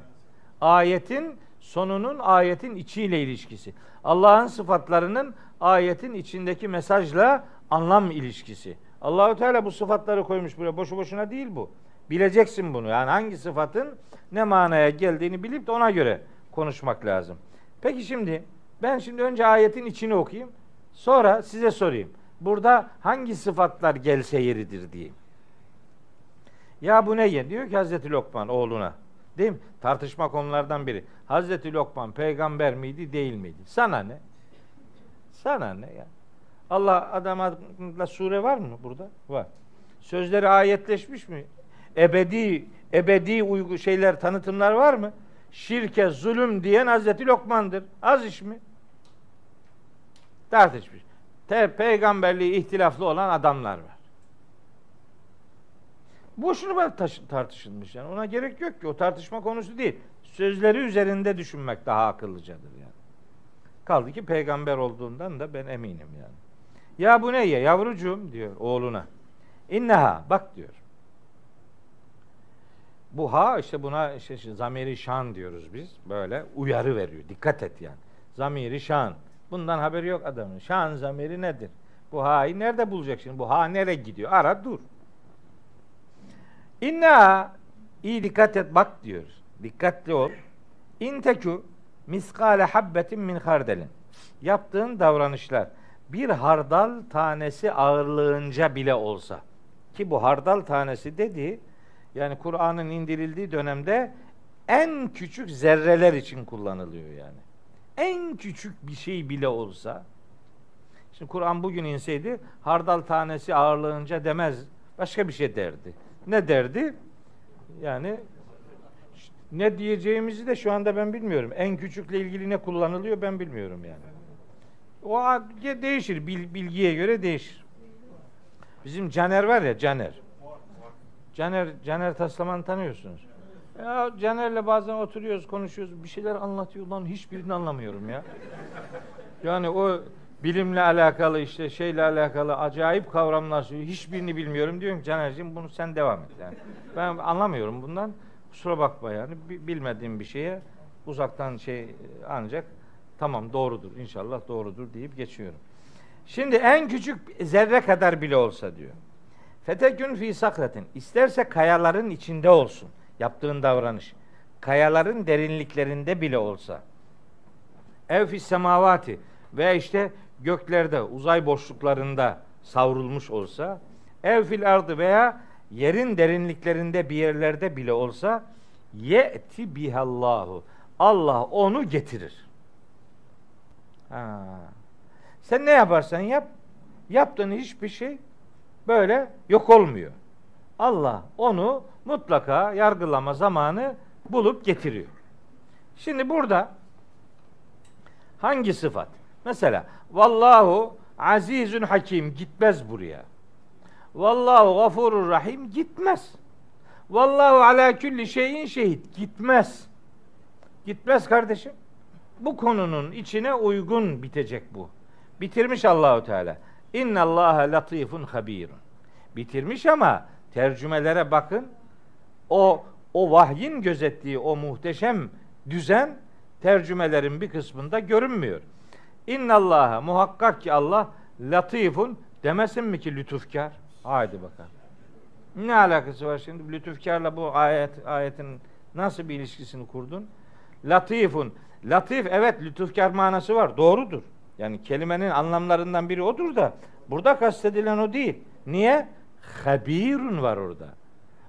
Ayetin sonunun ayetin içiyle ilişkisi. Allah'ın sıfatlarının ayetin içindeki mesajla anlam ilişkisi. Allahu Teala bu sıfatları koymuş buraya. Boşu boşuna değil bu. Bileceksin bunu. Yani hangi sıfatın ne manaya geldiğini bilip de ona göre konuşmak lazım. Peki şimdi ben şimdi önce ayetin içini okuyayım. Sonra size sorayım. Burada hangi sıfatlar gelse yeridir diyeyim. Ya bu ne? Diyor ki Hazreti Lokman oğluna. Değil mi? Tartışma konulardan biri. Hazreti Lokman peygamber miydi değil miydi? Sana ne? Sana ne ya? Allah adamla sure var mı burada? Var. Sözleri ayetleşmiş mi? Ebedi ebedi uygu şeyler tanıtımlar var mı? Şirke zulüm diyen Hazreti Lokman'dır. Az iş mi? Tartışmış. Te peygamberliği ihtilaflı olan adamlar var. Boşuna tartışılmış yani. Ona gerek yok ki. O tartışma konusu değil. Sözleri üzerinde düşünmek daha akıllıcadır yani. Kaldı ki peygamber olduğundan da ben eminim yani. Ya bu ne ya yavrucuğum diyor oğluna. İnneha bak diyor. Bu ha işte buna işte, işte zamiri şan diyoruz biz. Böyle uyarı veriyor. Dikkat et yani. Zamiri şan. Bundan haberi yok adamın. Şan zamiri nedir? Bu ha'yı nerede bulacak şimdi? Bu ha nereye gidiyor? Ara dur. İnna iyi dikkat et bak diyor. Dikkatli ol. İntekü miskale habbetin min hardelin. Yaptığın davranışlar bir hardal tanesi ağırlığınca bile olsa ki bu hardal tanesi dedi yani Kur'an'ın indirildiği dönemde en küçük zerreler için kullanılıyor yani. En küçük bir şey bile olsa Şimdi Kur'an bugün inseydi hardal tanesi ağırlığınca demez. Başka bir şey derdi. Ne derdi? Yani ne diyeceğimizi de şu anda ben bilmiyorum. En küçükle ilgili ne kullanılıyor ben bilmiyorum yani. O değişir. Bilgiye göre değişir. Bizim Caner var ya Caner. Caner Caner Taslaman tanıyorsunuz. Ya Caner'le bazen oturuyoruz, konuşuyoruz. Bir şeyler anlatıyor lan hiçbirini anlamıyorum ya. Yani o bilimle alakalı işte şeyle alakalı acayip kavramlar söylüyor. Hiçbirini bilmiyorum diyorum Caner'cim bunu sen devam et. Yani. Ben anlamıyorum bundan. Kusura bakma yani bilmediğim bir şeye uzaktan şey ancak tamam doğrudur inşallah doğrudur deyip geçiyorum. Şimdi en küçük zerre kadar bile olsa diyor. Fetekün fi sakratin. İsterse kayaların içinde olsun. Yaptığın davranış. Kayaların derinliklerinde bile olsa. Ev fi semavati. Ve işte göklerde, uzay boşluklarında savrulmuş olsa. Ev fil ardı veya yerin derinliklerinde bir yerlerde bile olsa ye'ti bihallahu. Allah onu getirir. Ha. Sen ne yaparsan yap, yaptığın hiçbir şey böyle yok olmuyor. Allah onu mutlaka yargılama zamanı bulup getiriyor. Şimdi burada hangi sıfat? Mesela vallahu azizun hakim gitmez buraya. Vallahu gafurur rahim gitmez. Vallahu ala külli şeyin şehit gitmez. Gitmez kardeşim. Bu konunun içine uygun bitecek bu. Bitirmiş Allahu Teala. İnna Allah latifun habirun. Bitirmiş ama tercümelere bakın. O o vahyin gözettiği o muhteşem düzen tercümelerin bir kısmında görünmüyor. İnna Allah'a muhakkak ki Allah latifun demesin mi ki lütufkar? Haydi bakalım. Ne alakası var şimdi lütufkarla bu ayet ayetin nasıl bir ilişkisini kurdun? Latifun. Latif evet lütufkar manası var. Doğrudur. Yani kelimenin anlamlarından biri odur da burada kastedilen o değil. Niye? Habirun var orada.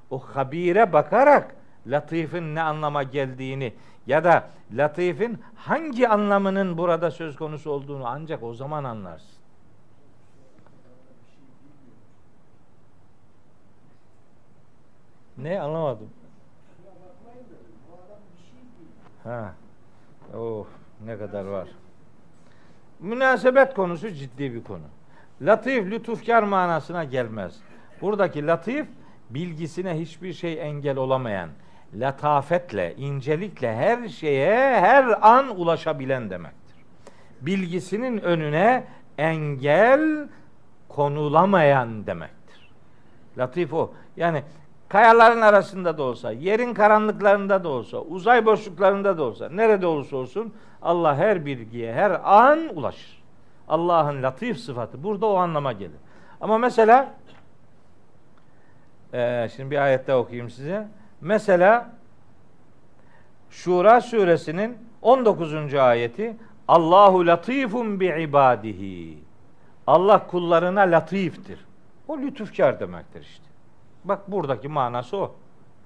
O habire bakarak latifin ne anlama geldiğini ya da latifin hangi anlamının burada söz konusu olduğunu ancak o zaman anlarsın. Ne anlamadım. Ha. Oh ne kadar var. Münasebet konusu ciddi bir konu. Latif, lütufkar manasına gelmez. Buradaki latif bilgisine hiçbir şey engel olamayan, latafetle, incelikle her şeye her an ulaşabilen demektir. Bilgisinin önüne engel konulamayan demektir. Latif o. Yani kayaların arasında da olsa, yerin karanlıklarında da olsa, uzay boşluklarında da olsa, nerede olursa olsun Allah her bilgiye her an ulaşır. Allah'ın latif sıfatı burada o anlama gelir. Ama mesela e, şimdi bir ayette okuyayım size. Mesela Şura suresinin 19. ayeti Allahu latifun bi ibadihi. Allah kullarına latiftir. O lütufkar demektir işte. Bak buradaki manası o.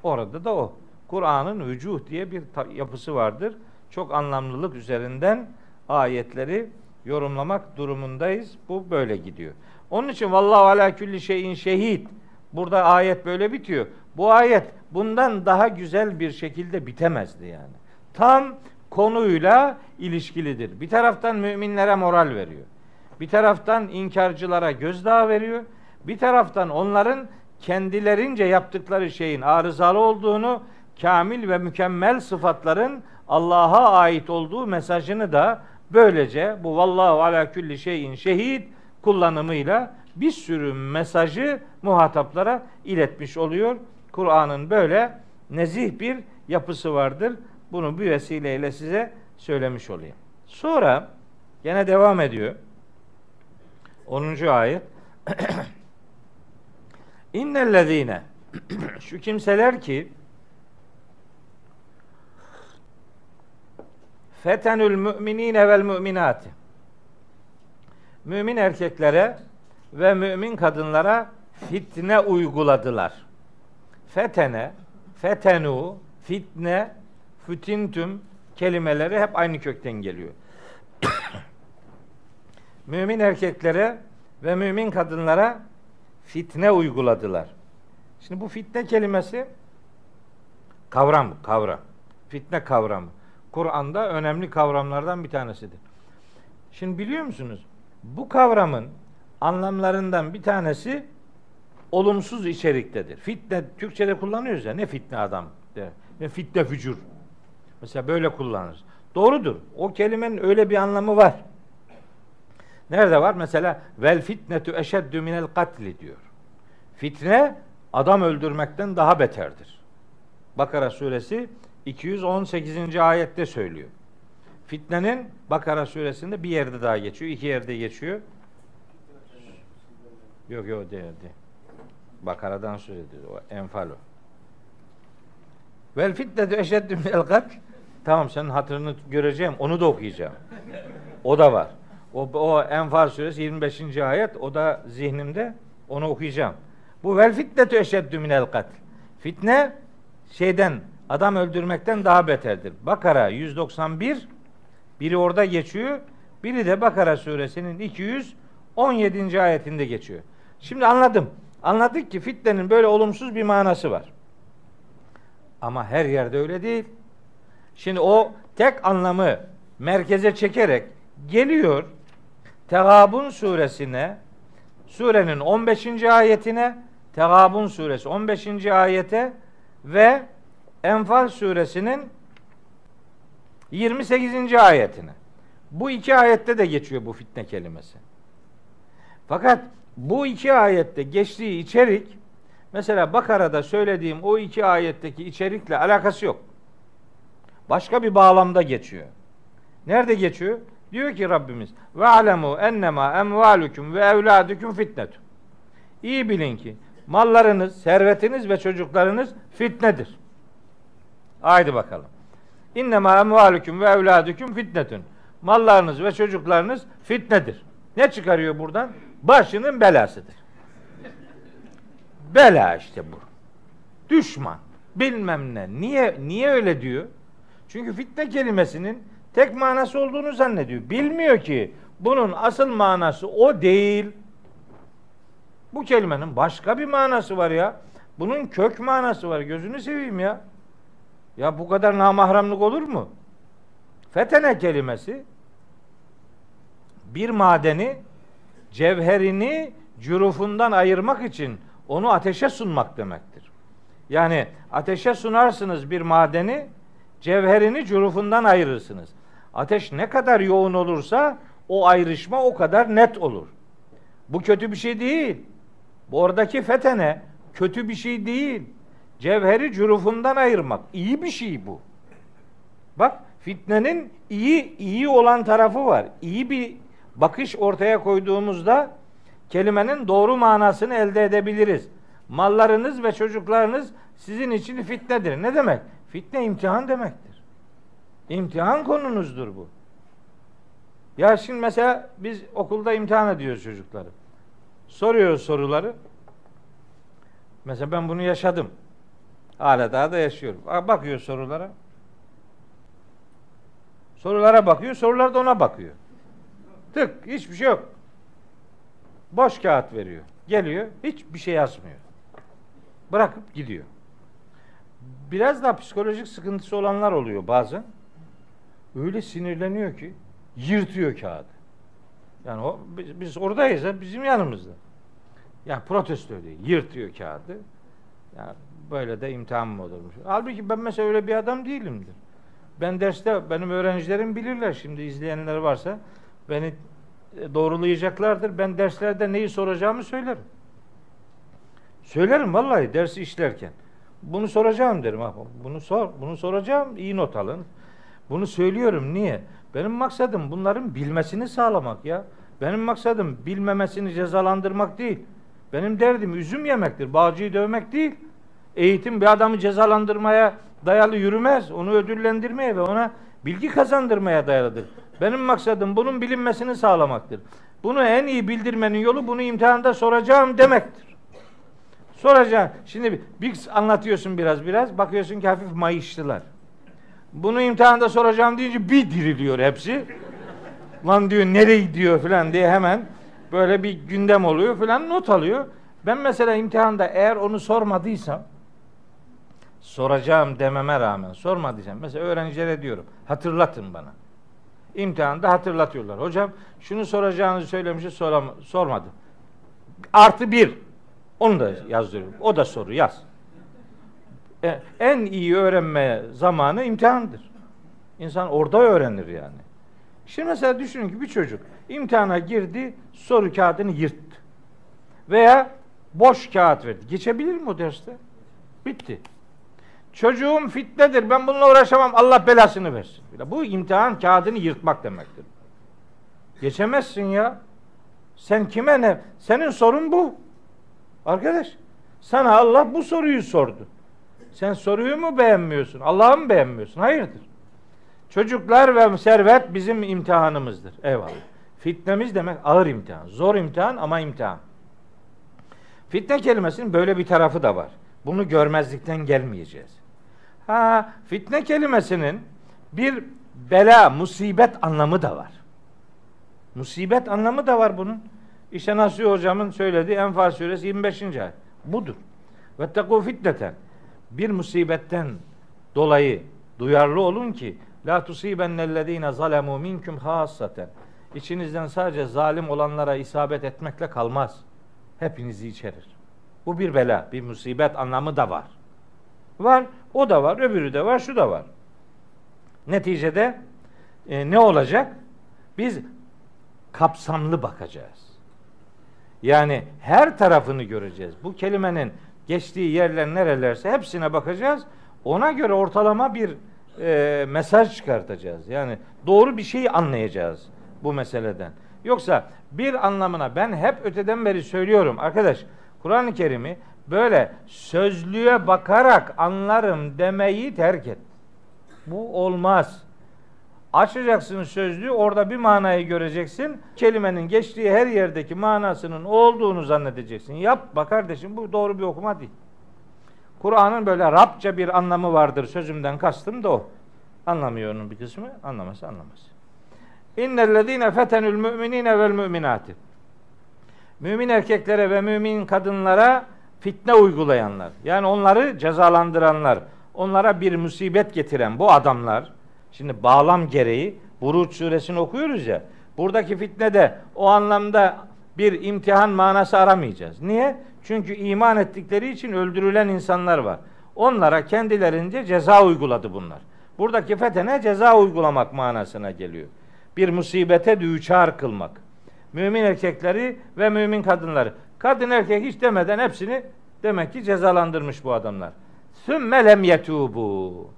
Orada da o. Kur'an'ın vücuh diye bir yapısı vardır. Çok anlamlılık üzerinden ayetleri yorumlamak durumundayız. Bu böyle gidiyor. Onun için vallahu ala külli şeyin şehit. Burada ayet böyle bitiyor. Bu ayet bundan daha güzel bir şekilde bitemezdi yani. Tam konuyla ilişkilidir. Bir taraftan müminlere moral veriyor. Bir taraftan inkarcılara gözdağı veriyor. Bir taraftan onların kendilerince yaptıkları şeyin arızalı olduğunu, kamil ve mükemmel sıfatların Allah'a ait olduğu mesajını da böylece bu vallahu ala külli şeyin şehit kullanımıyla bir sürü mesajı muhataplara iletmiş oluyor. Kur'an'ın böyle nezih bir yapısı vardır. Bunu bir vesileyle size söylemiş olayım. Sonra gene devam ediyor. 10. ayet. İnnellezine şu kimseler ki fetenül müminine vel müminati mümin erkeklere ve mümin kadınlara fitne uyguladılar. Fetene, fetenu, fitne, fütintüm kelimeleri hep aynı kökten geliyor. mümin erkeklere ve mümin kadınlara fitne uyguladılar. Şimdi bu fitne kelimesi kavram, kavram. Fitne kavramı. Kur'an'da önemli kavramlardan bir tanesidir. Şimdi biliyor musunuz? Bu kavramın anlamlarından bir tanesi olumsuz içeriktedir. Fitne Türkçe'de kullanıyoruz ya ne fitne adam der. Ne fitne fücur. Mesela böyle kullanırız. Doğrudur. O kelimenin öyle bir anlamı var. Nerede var? Mesela vel fitnetu eşeddü minel katli diyor. Fitne adam öldürmekten daha beterdir. Bakara suresi 218. ayette söylüyor. Fitnenin Bakara suresinde bir yerde daha geçiyor. iki yerde geçiyor. Yok yok değildi. Bakara'dan söz ediyor. O Enfal o. Vel fitnetu eşeddü minel katl. Tamam senin hatırını göreceğim. Onu da okuyacağım. O da var. O, o Enfal suresi 25. ayet. O da zihnimde. Onu okuyacağım. Bu vel fitnetu eşeddü minel katl. Fitne şeyden adam öldürmekten daha beterdir. Bakara 191 biri orada geçiyor. Biri de Bakara suresinin 217. ayetinde geçiyor. Şimdi anladım. Anladık ki fitnenin böyle olumsuz bir manası var. Ama her yerde öyle değil. Şimdi o tek anlamı merkeze çekerek geliyor Tegabun suresine surenin 15. ayetine Tegabun suresi 15. ayete ve Enfal suresinin 28. ayetine. Bu iki ayette de geçiyor bu fitne kelimesi. Fakat bu iki ayette geçtiği içerik mesela Bakara'da söylediğim o iki ayetteki içerikle alakası yok. Başka bir bağlamda geçiyor. Nerede geçiyor? Diyor ki Rabbimiz ve alemu ennema emvalukum ve evladukum fitnetun. İyi bilin ki mallarınız, servetiniz ve çocuklarınız fitnedir. Haydi bakalım. İnnemâ emvâlüküm ve evlâdüküm fitnetün. Mallarınız ve çocuklarınız fitnedir. Ne çıkarıyor buradan? Başının belasıdır. Bela işte bu. Düşman. Bilmem ne. Niye niye öyle diyor? Çünkü fitne kelimesinin tek manası olduğunu zannediyor. Bilmiyor ki bunun asıl manası o değil. Bu kelimenin başka bir manası var ya. Bunun kök manası var. Gözünü seveyim ya. Ya bu kadar namahremlik olur mu? Fetene kelimesi bir madeni cevherini cürufundan ayırmak için onu ateşe sunmak demektir. Yani ateşe sunarsınız bir madeni, cevherini cürufundan ayırırsınız. Ateş ne kadar yoğun olursa o ayrışma o kadar net olur. Bu kötü bir şey değil. Bu oradaki fetene kötü bir şey değil. Cevheri cürufundan ayırmak. iyi bir şey bu. Bak fitnenin iyi iyi olan tarafı var. İyi bir bakış ortaya koyduğumuzda kelimenin doğru manasını elde edebiliriz. Mallarınız ve çocuklarınız sizin için fitnedir. Ne demek? Fitne imtihan demektir. İmtihan konunuzdur bu. Ya şimdi mesela biz okulda imtihan ediyoruz çocukları. Soruyoruz soruları. Mesela ben bunu yaşadım. Hala daha da yaşıyorum. Bakıyor sorulara. Sorulara bakıyor, sorular da ona bakıyor. Tık, hiçbir şey yok. Boş kağıt veriyor. Geliyor, hiçbir şey yazmıyor. Bırakıp gidiyor. Biraz daha psikolojik sıkıntısı olanlar oluyor bazen. Öyle sinirleniyor ki yırtıyor kağıdı. Yani o biz, biz oradayız, bizim yanımızda. Yani protesto ediyor. Yırtıyor kağıdı. Yani böyle de imtihan mı olurmuş? Halbuki ben mesela öyle bir adam değilimdir. Ben derste benim öğrencilerim bilirler şimdi izleyenler varsa beni e, doğrulayacaklardır. Ben derslerde neyi soracağımı söylerim. Söylerim vallahi dersi işlerken. Bunu soracağım derim. Ha, bunu sor, bunu soracağım. iyi not alın. Bunu söylüyorum. Niye? Benim maksadım bunların bilmesini sağlamak ya. Benim maksadım bilmemesini cezalandırmak değil. Benim derdim üzüm yemektir. Bağcıyı dövmek değil. Eğitim bir adamı cezalandırmaya dayalı yürümez. Onu ödüllendirmeye ve ona bilgi kazandırmaya dayalıdır. Benim maksadım bunun bilinmesini sağlamaktır. Bunu en iyi bildirmenin yolu bunu imtihanda soracağım demektir. Soracağım. Şimdi bir anlatıyorsun biraz biraz. Bakıyorsun ki hafif mayıştılar. Bunu imtihanda soracağım deyince bir diriliyor hepsi. Lan diyor nereye gidiyor falan diye hemen böyle bir gündem oluyor falan not alıyor. Ben mesela imtihanda eğer onu sormadıysam soracağım dememe rağmen sormadıysam mesela öğrencilere diyorum hatırlatın bana. İmtihanda hatırlatıyorlar. Hocam şunu soracağınızı söylemişiz soram sormadım. Artı bir. Onu da yazdırıyorum. O da soru yaz. E, en iyi öğrenme zamanı imtihandır. İnsan orada öğrenir yani. Şimdi mesela düşünün ki bir çocuk imtihana girdi, soru kağıdını yırttı. Veya boş kağıt verdi. Geçebilir mi o derste? Bitti. Çocuğum fitnedir. Ben bununla uğraşamam. Allah belasını versin. Bu imtihan kağıdını yırtmak demektir. Geçemezsin ya. Sen kime ne? Senin sorun bu. Arkadaş, sana Allah bu soruyu sordu. Sen soruyu mu beğenmiyorsun? Allah'ı mı beğenmiyorsun? Hayırdır? Çocuklar ve servet bizim imtihanımızdır. Eyvallah. Fitnemiz demek ağır imtihan. Zor imtihan ama imtihan. Fitne kelimesinin böyle bir tarafı da var. Bunu görmezlikten gelmeyeceğiz. Ha, fitne kelimesinin bir bela, musibet anlamı da var. Musibet anlamı da var bunun. İşte Nasuhi hocamın söylediği Enfal suresi 25. ayet. Budur. Ve tekû fitneten. Bir musibetten dolayı duyarlı olun ki la tusibennellezine zalemu minkum hassaten. İçinizden sadece zalim olanlara isabet etmekle kalmaz. Hepinizi içerir. Bu bir bela, bir musibet anlamı da var. Var, o da var, öbürü de var, şu da var. Neticede e, ne olacak? Biz kapsamlı bakacağız. Yani her tarafını göreceğiz. Bu kelimenin geçtiği yerler nerelerse hepsine bakacağız. Ona göre ortalama bir e, mesaj çıkartacağız. Yani doğru bir şeyi anlayacağız bu meseleden. Yoksa bir anlamına ben hep öteden beri söylüyorum arkadaş Kur'an-ı Kerim'i böyle sözlüğe bakarak anlarım demeyi terk et. Bu olmaz. Açacaksın sözlüğü orada bir manayı göreceksin. Kelimenin geçtiği her yerdeki manasının olduğunu zannedeceksin. Yapma kardeşim bu doğru bir okuma değil. Kur'an'ın böyle Rabça bir anlamı vardır sözümden kastım da o. Anlamıyor onun bir kısmı. Anlaması anlamaz. İnnellezîne fetenül müminine vel müminati. Mümin erkeklere ve mümin kadınlara fitne uygulayanlar. Yani onları cezalandıranlar. Onlara bir musibet getiren bu adamlar Şimdi bağlam gereği Buruç suresini okuyoruz ya. Buradaki fitne de o anlamda bir imtihan manası aramayacağız. Niye? Çünkü iman ettikleri için öldürülen insanlar var. Onlara kendilerince ceza uyguladı bunlar. Buradaki fetene ceza uygulamak manasına geliyor. Bir musibete düçar kılmak. Mümin erkekleri ve mümin kadınları. Kadın erkek hiç demeden hepsini demek ki cezalandırmış bu adamlar. Sümme lem yetubu.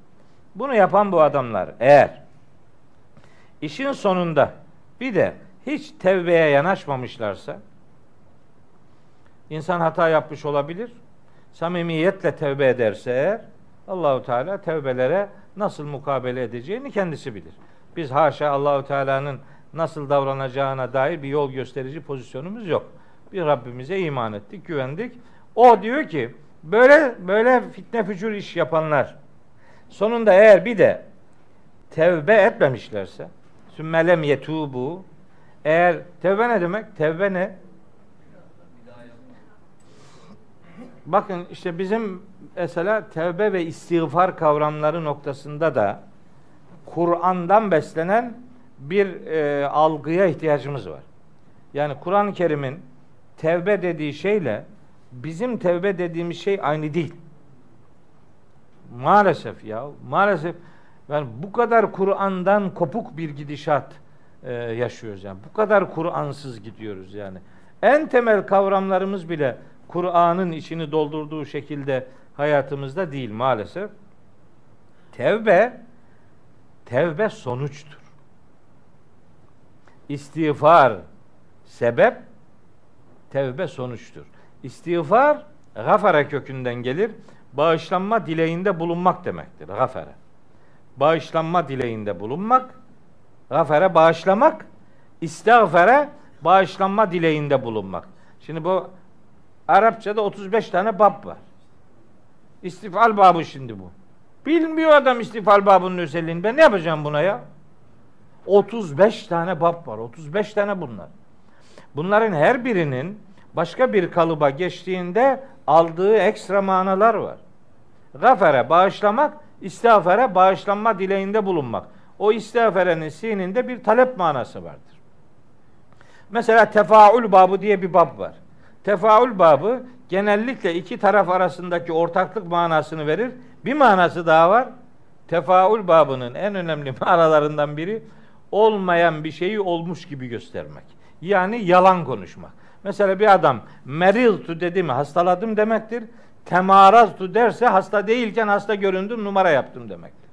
Bunu yapan bu adamlar eğer işin sonunda bir de hiç tevbeye yanaşmamışlarsa insan hata yapmış olabilir. Samimiyetle tevbe ederse eğer Allahu Teala tevbelere nasıl mukabele edeceğini kendisi bilir. Biz haşa Allahu Teala'nın nasıl davranacağına dair bir yol gösterici pozisyonumuz yok. Bir Rabbimize iman ettik, güvendik. O diyor ki böyle böyle fitne fücur iş yapanlar Sonunda eğer bir de tevbe etmemişlerse sümmelem yetubu eğer tevbe ne demek? Tevbe ne? Bakın işte bizim mesela tevbe ve istiğfar kavramları noktasında da Kur'an'dan beslenen bir e, algıya ihtiyacımız var. Yani Kur'an-ı Kerim'in tevbe dediği şeyle bizim tevbe dediğimiz şey aynı değil. Maalesef ya, maalesef yani bu kadar Kur'an'dan kopuk bir gidişat e, yaşıyoruz yani. Bu kadar Kur'ansız gidiyoruz yani. En temel kavramlarımız bile Kur'an'ın içini doldurduğu şekilde hayatımızda değil maalesef. Tevbe tevbe sonuçtur. İstiğfar sebep, tevbe sonuçtur. İstiğfar gafara kökünden gelir. Bağışlanma dileğinde bulunmak demektir. Gafara. Bağışlanma dileğinde bulunmak, gafara bağışlamak, istiğfara bağışlanma dileğinde bulunmak. Şimdi bu Arapçada 35 tane bab var. İstifal babı şimdi bu. Bilmiyor adam istifal babının özelliğini. Ben ne yapacağım buna ya? 35 tane bab var. 35 tane bunlar. Bunların her birinin başka bir kalıba geçtiğinde aldığı ekstra manalar var. Gafere bağışlamak, istiğfara bağışlanma dileğinde bulunmak. O istiğfarenin sininde bir talep manası vardır. Mesela tefaül babı diye bir bab var. Tefaül babı genellikle iki taraf arasındaki ortaklık manasını verir. Bir manası daha var. Tefaül babının en önemli manalarından biri olmayan bir şeyi olmuş gibi göstermek. Yani yalan konuşmak. Mesela bir adam meriltu dedi mi hastaladım demektir. Temaraztu derse hasta değilken hasta göründüm numara yaptım demektir.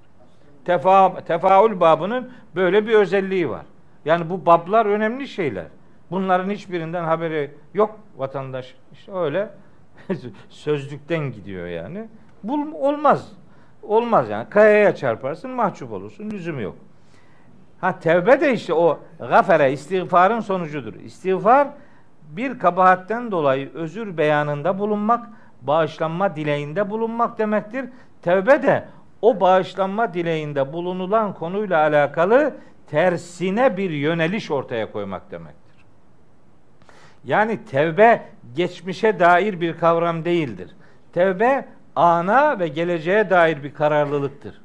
Tefa, tefaül babının böyle bir özelliği var. Yani bu bablar önemli şeyler. Bunların hiçbirinden haberi yok vatandaş. İşte öyle sözlükten gidiyor yani. Bul, olmaz. Olmaz yani. Kayaya çarparsın mahcup olursun. Lüzum yok. Ha tevbe de işte o gafere istiğfarın sonucudur. İstiğfar bir kabahatten dolayı özür beyanında bulunmak, bağışlanma dileğinde bulunmak demektir. Tevbe de o bağışlanma dileğinde bulunulan konuyla alakalı tersine bir yöneliş ortaya koymak demektir. Yani tevbe geçmişe dair bir kavram değildir. Tevbe ana ve geleceğe dair bir kararlılıktır.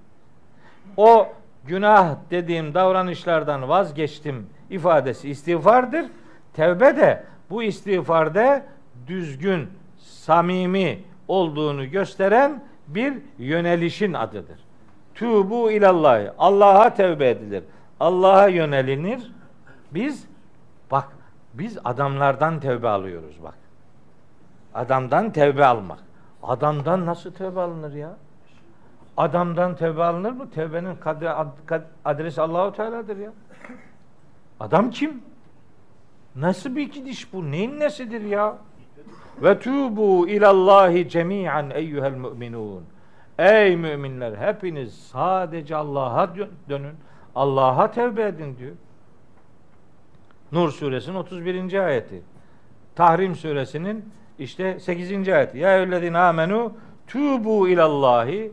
O günah dediğim davranışlardan vazgeçtim ifadesi istiğfardır. Tevbe de bu istiğfarda düzgün, samimi olduğunu gösteren bir yönelişin adıdır. Tubu ilallah. Allah'a tevbe edilir. Allah'a yönelinir. Biz bak biz adamlardan tevbe alıyoruz bak. Adamdan tevbe almak. Adamdan nasıl tevbe alınır ya? Adamdan tevbe alınır mı? Tevbenin kadri, ad, adresi Allahu Teala'dır ya. Adam kim? Nasıl bir gidiş bu? Neyin nesidir ya? Ve tubu ilallahi cemi'an eyyuhel müminun. Ey müminler hepiniz sadece Allah'a dönün. Allah'a tevbe edin diyor. Nur suresinin 31. ayeti. Tahrim suresinin işte 8. ayeti. Ya eyyühellezine amenu tubu ilallahi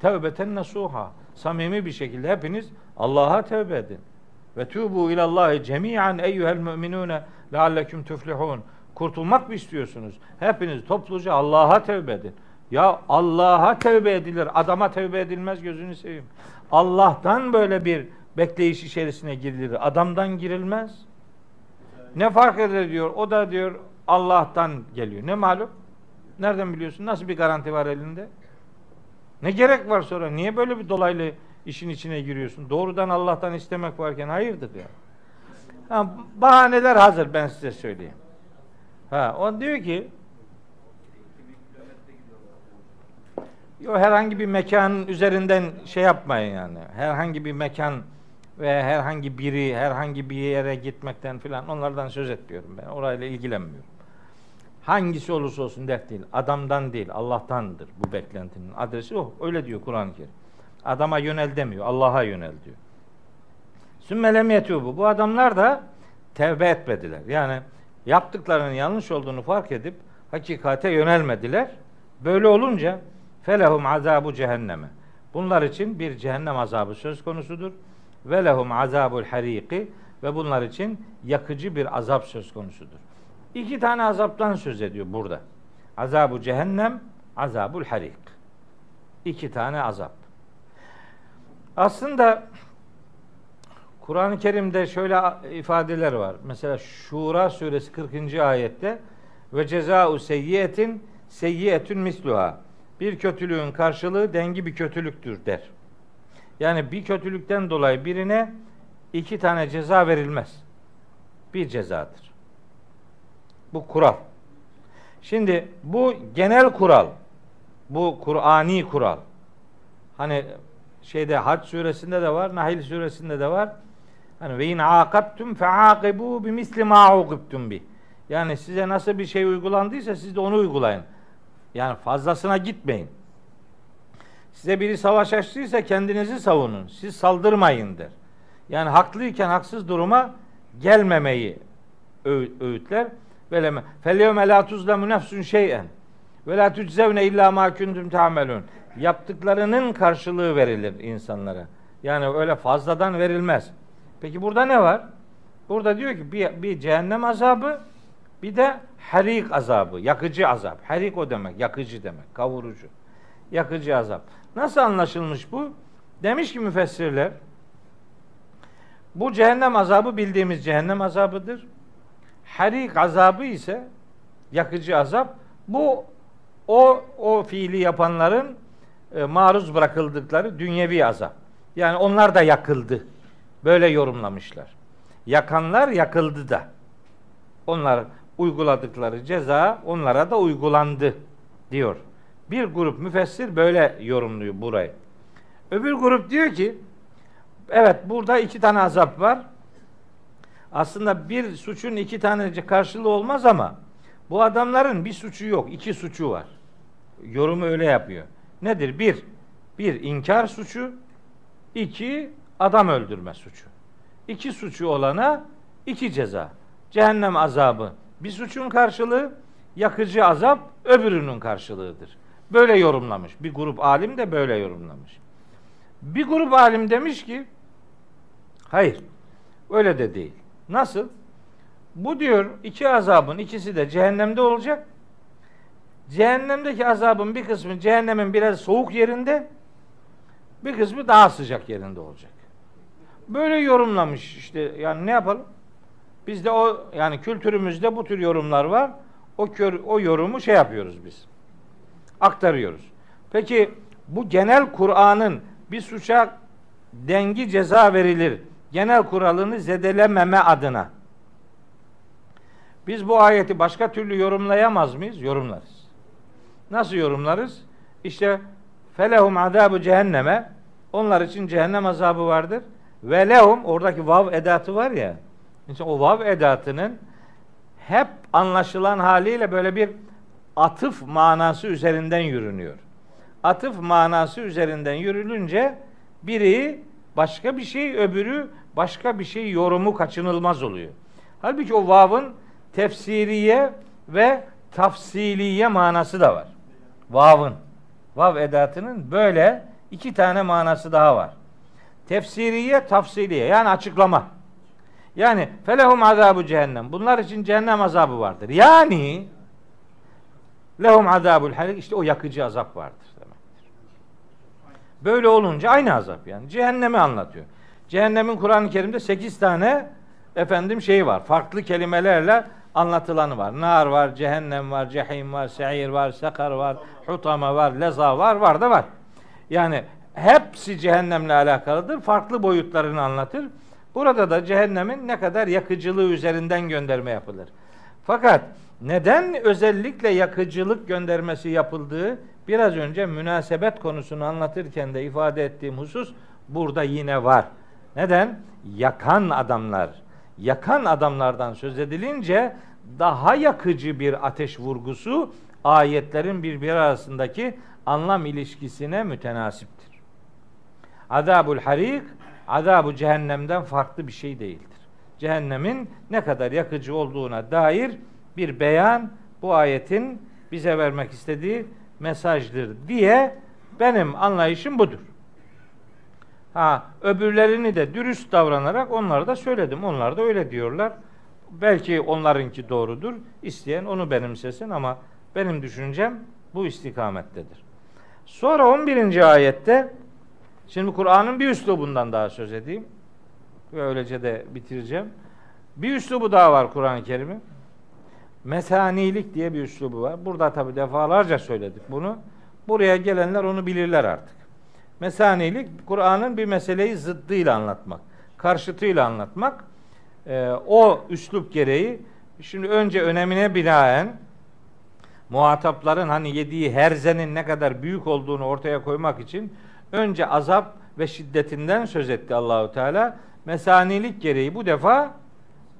tevbeten nasuha. Samimi bir şekilde hepiniz Allah'a tevbe edin. Ve tubu ilallahi cemi'an eyyuhel müminune lealleküm tuflihun. Kurtulmak mı istiyorsunuz? Hepiniz topluca Allah'a tevbe edin. Ya Allah'a tevbe edilir. Adama tevbe edilmez gözünü seveyim. Allah'tan böyle bir bekleyiş içerisine girilir. Adamdan girilmez. Ne fark eder diyor. O da diyor Allah'tan geliyor. Ne malum? Nereden biliyorsun? Nasıl bir garanti var elinde? Ne gerek var sonra? Niye böyle bir dolaylı işin içine giriyorsun? Doğrudan Allah'tan istemek varken hayırdır ya. Ha, bahaneler hazır ben size söyleyeyim. Ha, o diyor ki Yo, herhangi bir mekanın üzerinden şey yapmayın yani. Herhangi bir mekan ve herhangi biri, herhangi bir yere gitmekten filan onlardan söz etmiyorum ben. Orayla ilgilenmiyorum. Hangisi olursa olsun dert değil. Adamdan değil, Allah'tandır bu beklentinin adresi o. Öyle diyor Kur'an-ı Kerim. Adama yönel demiyor, Allah'a yönel diyor. Sümmelem bu. Bu adamlar da tevbe etmediler. Yani yaptıklarının yanlış olduğunu fark edip hakikate yönelmediler. Böyle olunca felehum azabu cehenneme. Bunlar için bir cehennem azabı söz konusudur. Ve lehum azabul hariki ve bunlar için yakıcı bir azap söz konusudur. İki tane azaptan söz ediyor burada. Azabu cehennem, azabul harik. İki tane azap. Aslında Kur'an-ı Kerim'de şöyle ifadeler var. Mesela Şura suresi 40. ayette Ve ceza'u seyyiyetin seyyiyetün misluha. Bir kötülüğün karşılığı dengi bir kötülüktür der. Yani bir kötülükten dolayı birine iki tane ceza verilmez. Bir cezadır. Bu kural. Şimdi bu genel kural. Bu Kur'ani kural. Hani şeyde Hac suresinde de var, Nahil suresinde de var. Hani ve in aqabtum faaqibu bi misli ma uqibtum bi. Yani size nasıl bir şey uygulandıysa siz de onu uygulayın. Yani fazlasına gitmeyin. Size biri savaş açtıysa kendinizi savunun. Siz saldırmayın der. Yani haklıyken haksız duruma gelmemeyi öğütler. Veleme felyevme la tuzlemu nefsun şey'en ve la tuczevne illa ma kuntum ta'melun. Yaptıklarının karşılığı verilir insanlara. Yani öyle fazladan verilmez. Peki burada ne var? Burada diyor ki bir, bir cehennem azabı bir de harik azabı, yakıcı azap. Harik o demek, yakıcı demek, kavurucu. Yakıcı azap. Nasıl anlaşılmış bu? Demiş ki müfessirler, bu cehennem azabı bildiğimiz cehennem azabıdır. Harik azabı ise yakıcı azap. Bu o o fiili yapanların e, maruz bırakıldıkları dünyevi azap. Yani onlar da yakıldı. Böyle yorumlamışlar. Yakanlar yakıldı da. Onlar uyguladıkları ceza onlara da uygulandı diyor. Bir grup müfessir böyle yorumluyor burayı. Öbür grup diyor ki evet burada iki tane azap var. Aslında bir suçun iki tane karşılığı olmaz ama bu adamların bir suçu yok, iki suçu var. Yorumu öyle yapıyor. Nedir? Bir, bir inkar suçu, iki adam öldürme suçu. İki suçu olana iki ceza. Cehennem azabı bir suçun karşılığı, yakıcı azap öbürünün karşılığıdır. Böyle yorumlamış. Bir grup alim de böyle yorumlamış. Bir grup alim demiş ki hayır öyle de değil. Nasıl? Bu diyor iki azabın ikisi de cehennemde olacak. Cehennemdeki azabın bir kısmı cehennemin biraz soğuk yerinde, bir kısmı daha sıcak yerinde olacak. Böyle yorumlamış işte yani ne yapalım? Bizde o yani kültürümüzde bu tür yorumlar var. O kör, o yorumu şey yapıyoruz biz. Aktarıyoruz. Peki bu genel Kur'an'ın bir suça dengi ceza verilir. Genel kuralını zedelememe adına. Biz bu ayeti başka türlü yorumlayamaz mıyız? Yorumlarız. Nasıl yorumlarız? İşte felehum azabu cehenneme onlar için cehennem azabı vardır. Ve lehum oradaki vav edatı var ya. İşte o vav edatının hep anlaşılan haliyle böyle bir atıf manası üzerinden yürünüyor. Atıf manası üzerinden yürülünce biri başka bir şey, öbürü başka bir şey yorumu kaçınılmaz oluyor. Halbuki o vavın tefsiriye ve tafsiliye manası da var. Vavın. Vav edatının böyle iki tane manası daha var. Tefsiriye, tafsiliye yani açıklama. Yani felehum azabu cehennem. Bunlar için cehennem azabı vardır. Yani lehum azabul harik işte o yakıcı azap vardır demektir. Böyle olunca aynı azap yani. Cehennemi anlatıyor. Cehennemin Kur'an-ı Kerim'de 8 tane efendim şeyi var. Farklı kelimelerle anlatılanı var. Nar var, cehennem var, cehim var, seir var, sekar var, hutama var, leza var, var da var. Yani hepsi cehennemle alakalıdır. Farklı boyutlarını anlatır. Burada da cehennemin ne kadar yakıcılığı üzerinden gönderme yapılır. Fakat neden özellikle yakıcılık göndermesi yapıldığı biraz önce münasebet konusunu anlatırken de ifade ettiğim husus burada yine var. Neden? Yakan adamlar, yakan adamlardan söz edilince daha yakıcı bir ateş vurgusu ayetlerin birbiri arasındaki anlam ilişkisine mütenasiptir. Azabul harik azabu cehennemden farklı bir şey değildir. Cehennemin ne kadar yakıcı olduğuna dair bir beyan bu ayetin bize vermek istediği mesajdır diye benim anlayışım budur. Ha öbürlerini de dürüst davranarak onları da söyledim. Onlar da öyle diyorlar. Belki onlarınki doğrudur. İsteyen onu benimsesin ama benim düşüncem bu istikamettedir. Sonra 11. ayette Şimdi Kur'an'ın bir üslubundan daha söz edeyim. Ve öylece de bitireceğim. Bir üslubu daha var Kur'an-ı Kerim'in. Mesanilik diye bir üslubu var. Burada tabi defalarca söyledik bunu. Buraya gelenler onu bilirler artık. Mesanilik Kur'an'ın bir meseleyi zıddıyla anlatmak, karşıtıyla anlatmak. Ee, o üslup gereği şimdi önce önemine binaen muhatapların hani yediği herzenin ne kadar büyük olduğunu ortaya koymak için önce azap ve şiddetinden söz etti Allahu Teala. Mesanilik gereği bu defa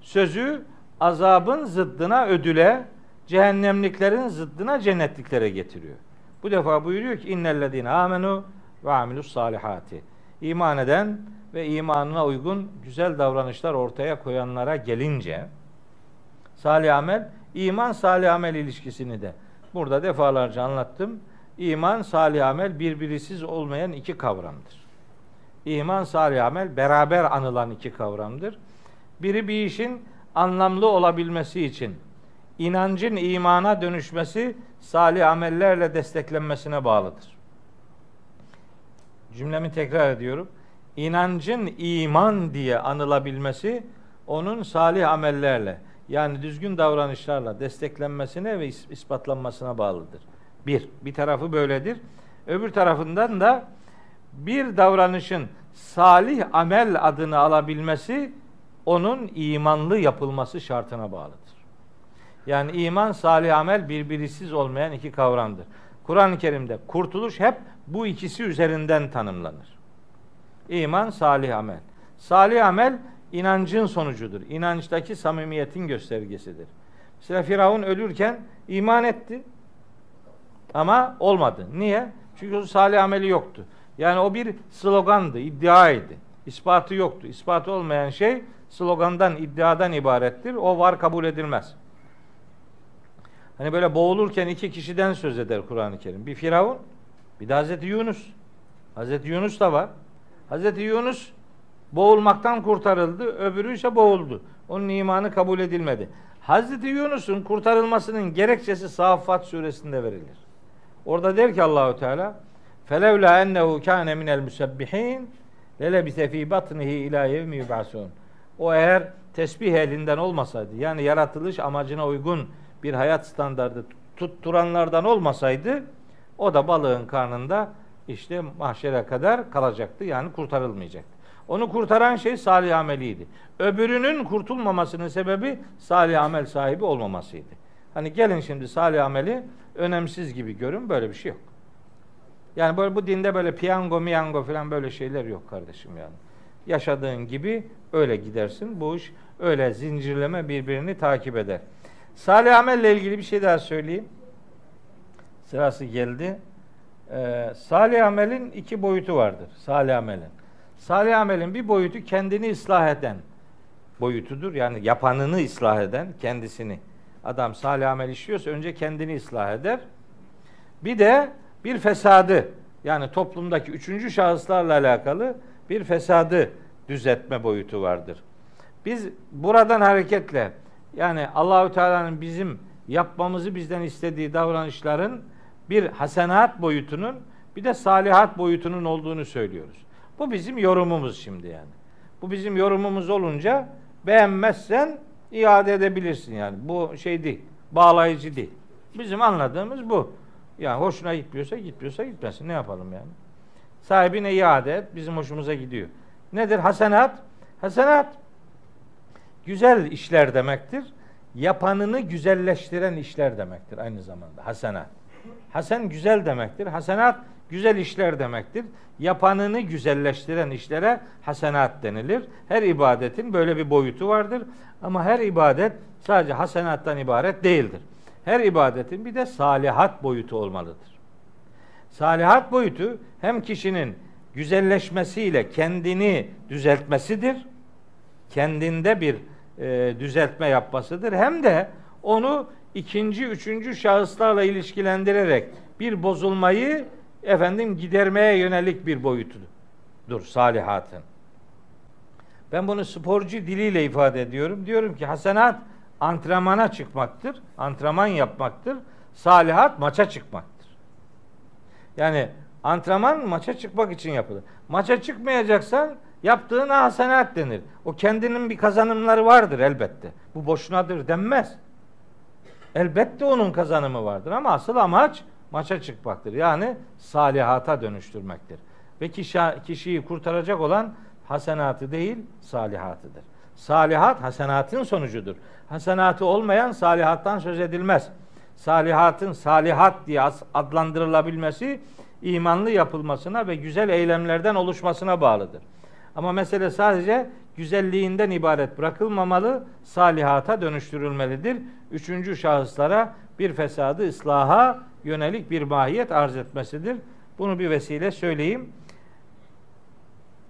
sözü azabın zıddına ödüle, cehennemliklerin zıddına cennetliklere getiriyor. Bu defa buyuruyor ki innellezine amenu ve amilus salihati. İman eden ve imanına uygun güzel davranışlar ortaya koyanlara gelince salih amel, iman salih amel ilişkisini de burada defalarca anlattım. İman salih amel birbirisiz olmayan iki kavramdır. İman salih amel beraber anılan iki kavramdır. Biri bir işin anlamlı olabilmesi için inancın imana dönüşmesi salih amellerle desteklenmesine bağlıdır. Cümlemi tekrar ediyorum. İnancın iman diye anılabilmesi onun salih amellerle yani düzgün davranışlarla desteklenmesine ve ispatlanmasına bağlıdır. Bir, bir tarafı böyledir. Öbür tarafından da bir davranışın salih amel adını alabilmesi onun imanlı yapılması şartına bağlıdır. Yani iman, salih amel birbirisiz olmayan iki kavramdır. Kur'an-ı Kerim'de kurtuluş hep bu ikisi üzerinden tanımlanır. İman, salih amel. Salih amel inancın sonucudur. İnançtaki samimiyetin göstergesidir. Mesela Firavun ölürken iman etti. Ama olmadı. Niye? Çünkü o salih ameli yoktu. Yani o bir slogandı, iddiaydı. İspatı yoktu. İspatı olmayan şey slogandan, iddiadan ibarettir. O var kabul edilmez. Hani böyle boğulurken iki kişiden söz eder Kur'an-ı Kerim. Bir Firavun, bir de Hazreti Yunus. Hazreti Yunus da var. Hazreti Yunus boğulmaktan kurtarıldı, öbürü ise boğuldu. Onun imanı kabul edilmedi. Hazreti Yunus'un kurtarılmasının gerekçesi Saffat suresinde verilir. Orada der ki Allahu Teala Felevla ennehu kâne minel musebbihin lelebise fî batnihi ilâ yevmi yub'asûn. O eğer tesbih elinden olmasaydı yani yaratılış amacına uygun bir hayat standardı tutturanlardan olmasaydı o da balığın karnında işte mahşere kadar kalacaktı yani kurtarılmayacaktı. Onu kurtaran şey salih ameliydi. Öbürünün kurtulmamasının sebebi salih amel sahibi olmamasıydı. Hani gelin şimdi salih ameli önemsiz gibi görün böyle bir şey yok. Yani böyle bu dinde böyle piyango miyango falan böyle şeyler yok kardeşim yani. Yaşadığın gibi öyle gidersin. Bu iş öyle zincirleme birbirini takip eder. Salih amelle ilgili bir şey daha söyleyeyim. Sırası geldi. Ee, salih amelin iki boyutu vardır. Salih amelin. Salih amelin bir boyutu kendini ıslah eden boyutudur. Yani yapanını ıslah eden, kendisini. Adam salih amel işliyorsa önce kendini ıslah eder. Bir de bir fesadı yani toplumdaki üçüncü şahıslarla alakalı bir fesadı düzeltme boyutu vardır. Biz buradan hareketle yani Allahü Teala'nın bizim yapmamızı bizden istediği davranışların bir hasenat boyutunun bir de salihat boyutunun olduğunu söylüyoruz. Bu bizim yorumumuz şimdi yani. Bu bizim yorumumuz olunca beğenmezsen iade edebilirsin yani. Bu şey değil. Bağlayıcı değil. Bizim anladığımız bu. Yani hoşuna gitmiyorsa gitmiyorsa gitmesin. Ne yapalım yani? Sahibine iade et. Bizim hoşumuza gidiyor. Nedir? Hasenat. Hasenat güzel işler demektir. Yapanını güzelleştiren işler demektir aynı zamanda. Hasenat. Hasen güzel demektir. Hasenat güzel işler demektir. Yapanını güzelleştiren işlere hasenat denilir. Her ibadetin böyle bir boyutu vardır. Ama her ibadet sadece hasenattan ibaret değildir. Her ibadetin bir de salihat boyutu olmalıdır. Salihat boyutu hem kişinin güzelleşmesiyle kendini düzeltmesidir. Kendinde bir e, düzeltme yapmasıdır. Hem de onu ikinci, üçüncü şahıslarla ilişkilendirerek bir bozulmayı efendim gidermeye yönelik bir boyutudur salihatın. Ben bunu sporcu diliyle ifade ediyorum. Diyorum ki hasenat antrenmana çıkmaktır, antrenman yapmaktır. Salihat maça çıkmaktır. Yani antrenman maça çıkmak için yapılır. Maça çıkmayacaksan yaptığına hasenat denir. O kendinin bir kazanımları vardır elbette. Bu boşunadır denmez. Elbette onun kazanımı vardır ama asıl amaç maça çıkmaktır. Yani salihata dönüştürmektir. Ve kişi, kişiyi kurtaracak olan hasenatı değil salihatıdır. Salihat hasenatın sonucudur. Hasenatı olmayan salihattan söz edilmez. Salihatın salihat diye adlandırılabilmesi imanlı yapılmasına ve güzel eylemlerden oluşmasına bağlıdır. Ama mesele sadece güzelliğinden ibaret bırakılmamalı, salihata dönüştürülmelidir. Üçüncü şahıslara bir fesadı ıslaha yönelik bir mahiyet arz etmesidir. Bunu bir vesile söyleyeyim.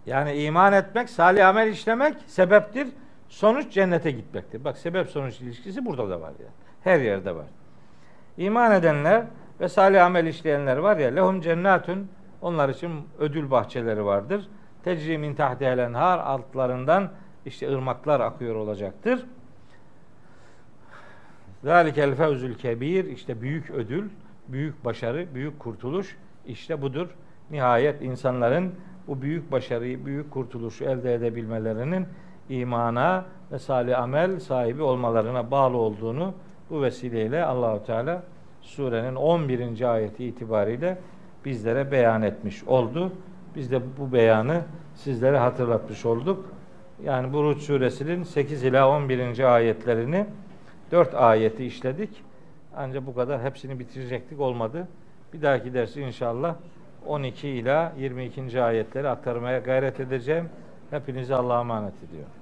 Yani iman etmek, salih amel işlemek sebeptir. Sonuç cennete gitmektir. Bak sebep sonuç ilişkisi burada da var yani. Her yerde var. İman edenler ve salih amel işleyenler var ya lehum cennetun onlar için ödül bahçeleri vardır. Tecri min tahtihel altlarından işte ırmaklar akıyor olacaktır. Zalikel fevzül kebir işte büyük ödül, büyük başarı, büyük kurtuluş işte budur. Nihayet insanların bu büyük başarıyı, büyük kurtuluşu elde edebilmelerinin imana ve salih amel sahibi olmalarına bağlı olduğunu bu vesileyle Allahu Teala surenin 11. ayeti itibariyle bizlere beyan etmiş oldu. Biz de bu beyanı sizlere hatırlatmış olduk. Yani Buruç suresinin 8 ila 11. ayetlerini 4 ayeti işledik. Ancak bu kadar hepsini bitirecektik olmadı. Bir dahaki dersi inşallah 12 ila 22. ayetleri aktarmaya gayret edeceğim. Hepinizi Allah'a emanet ediyorum.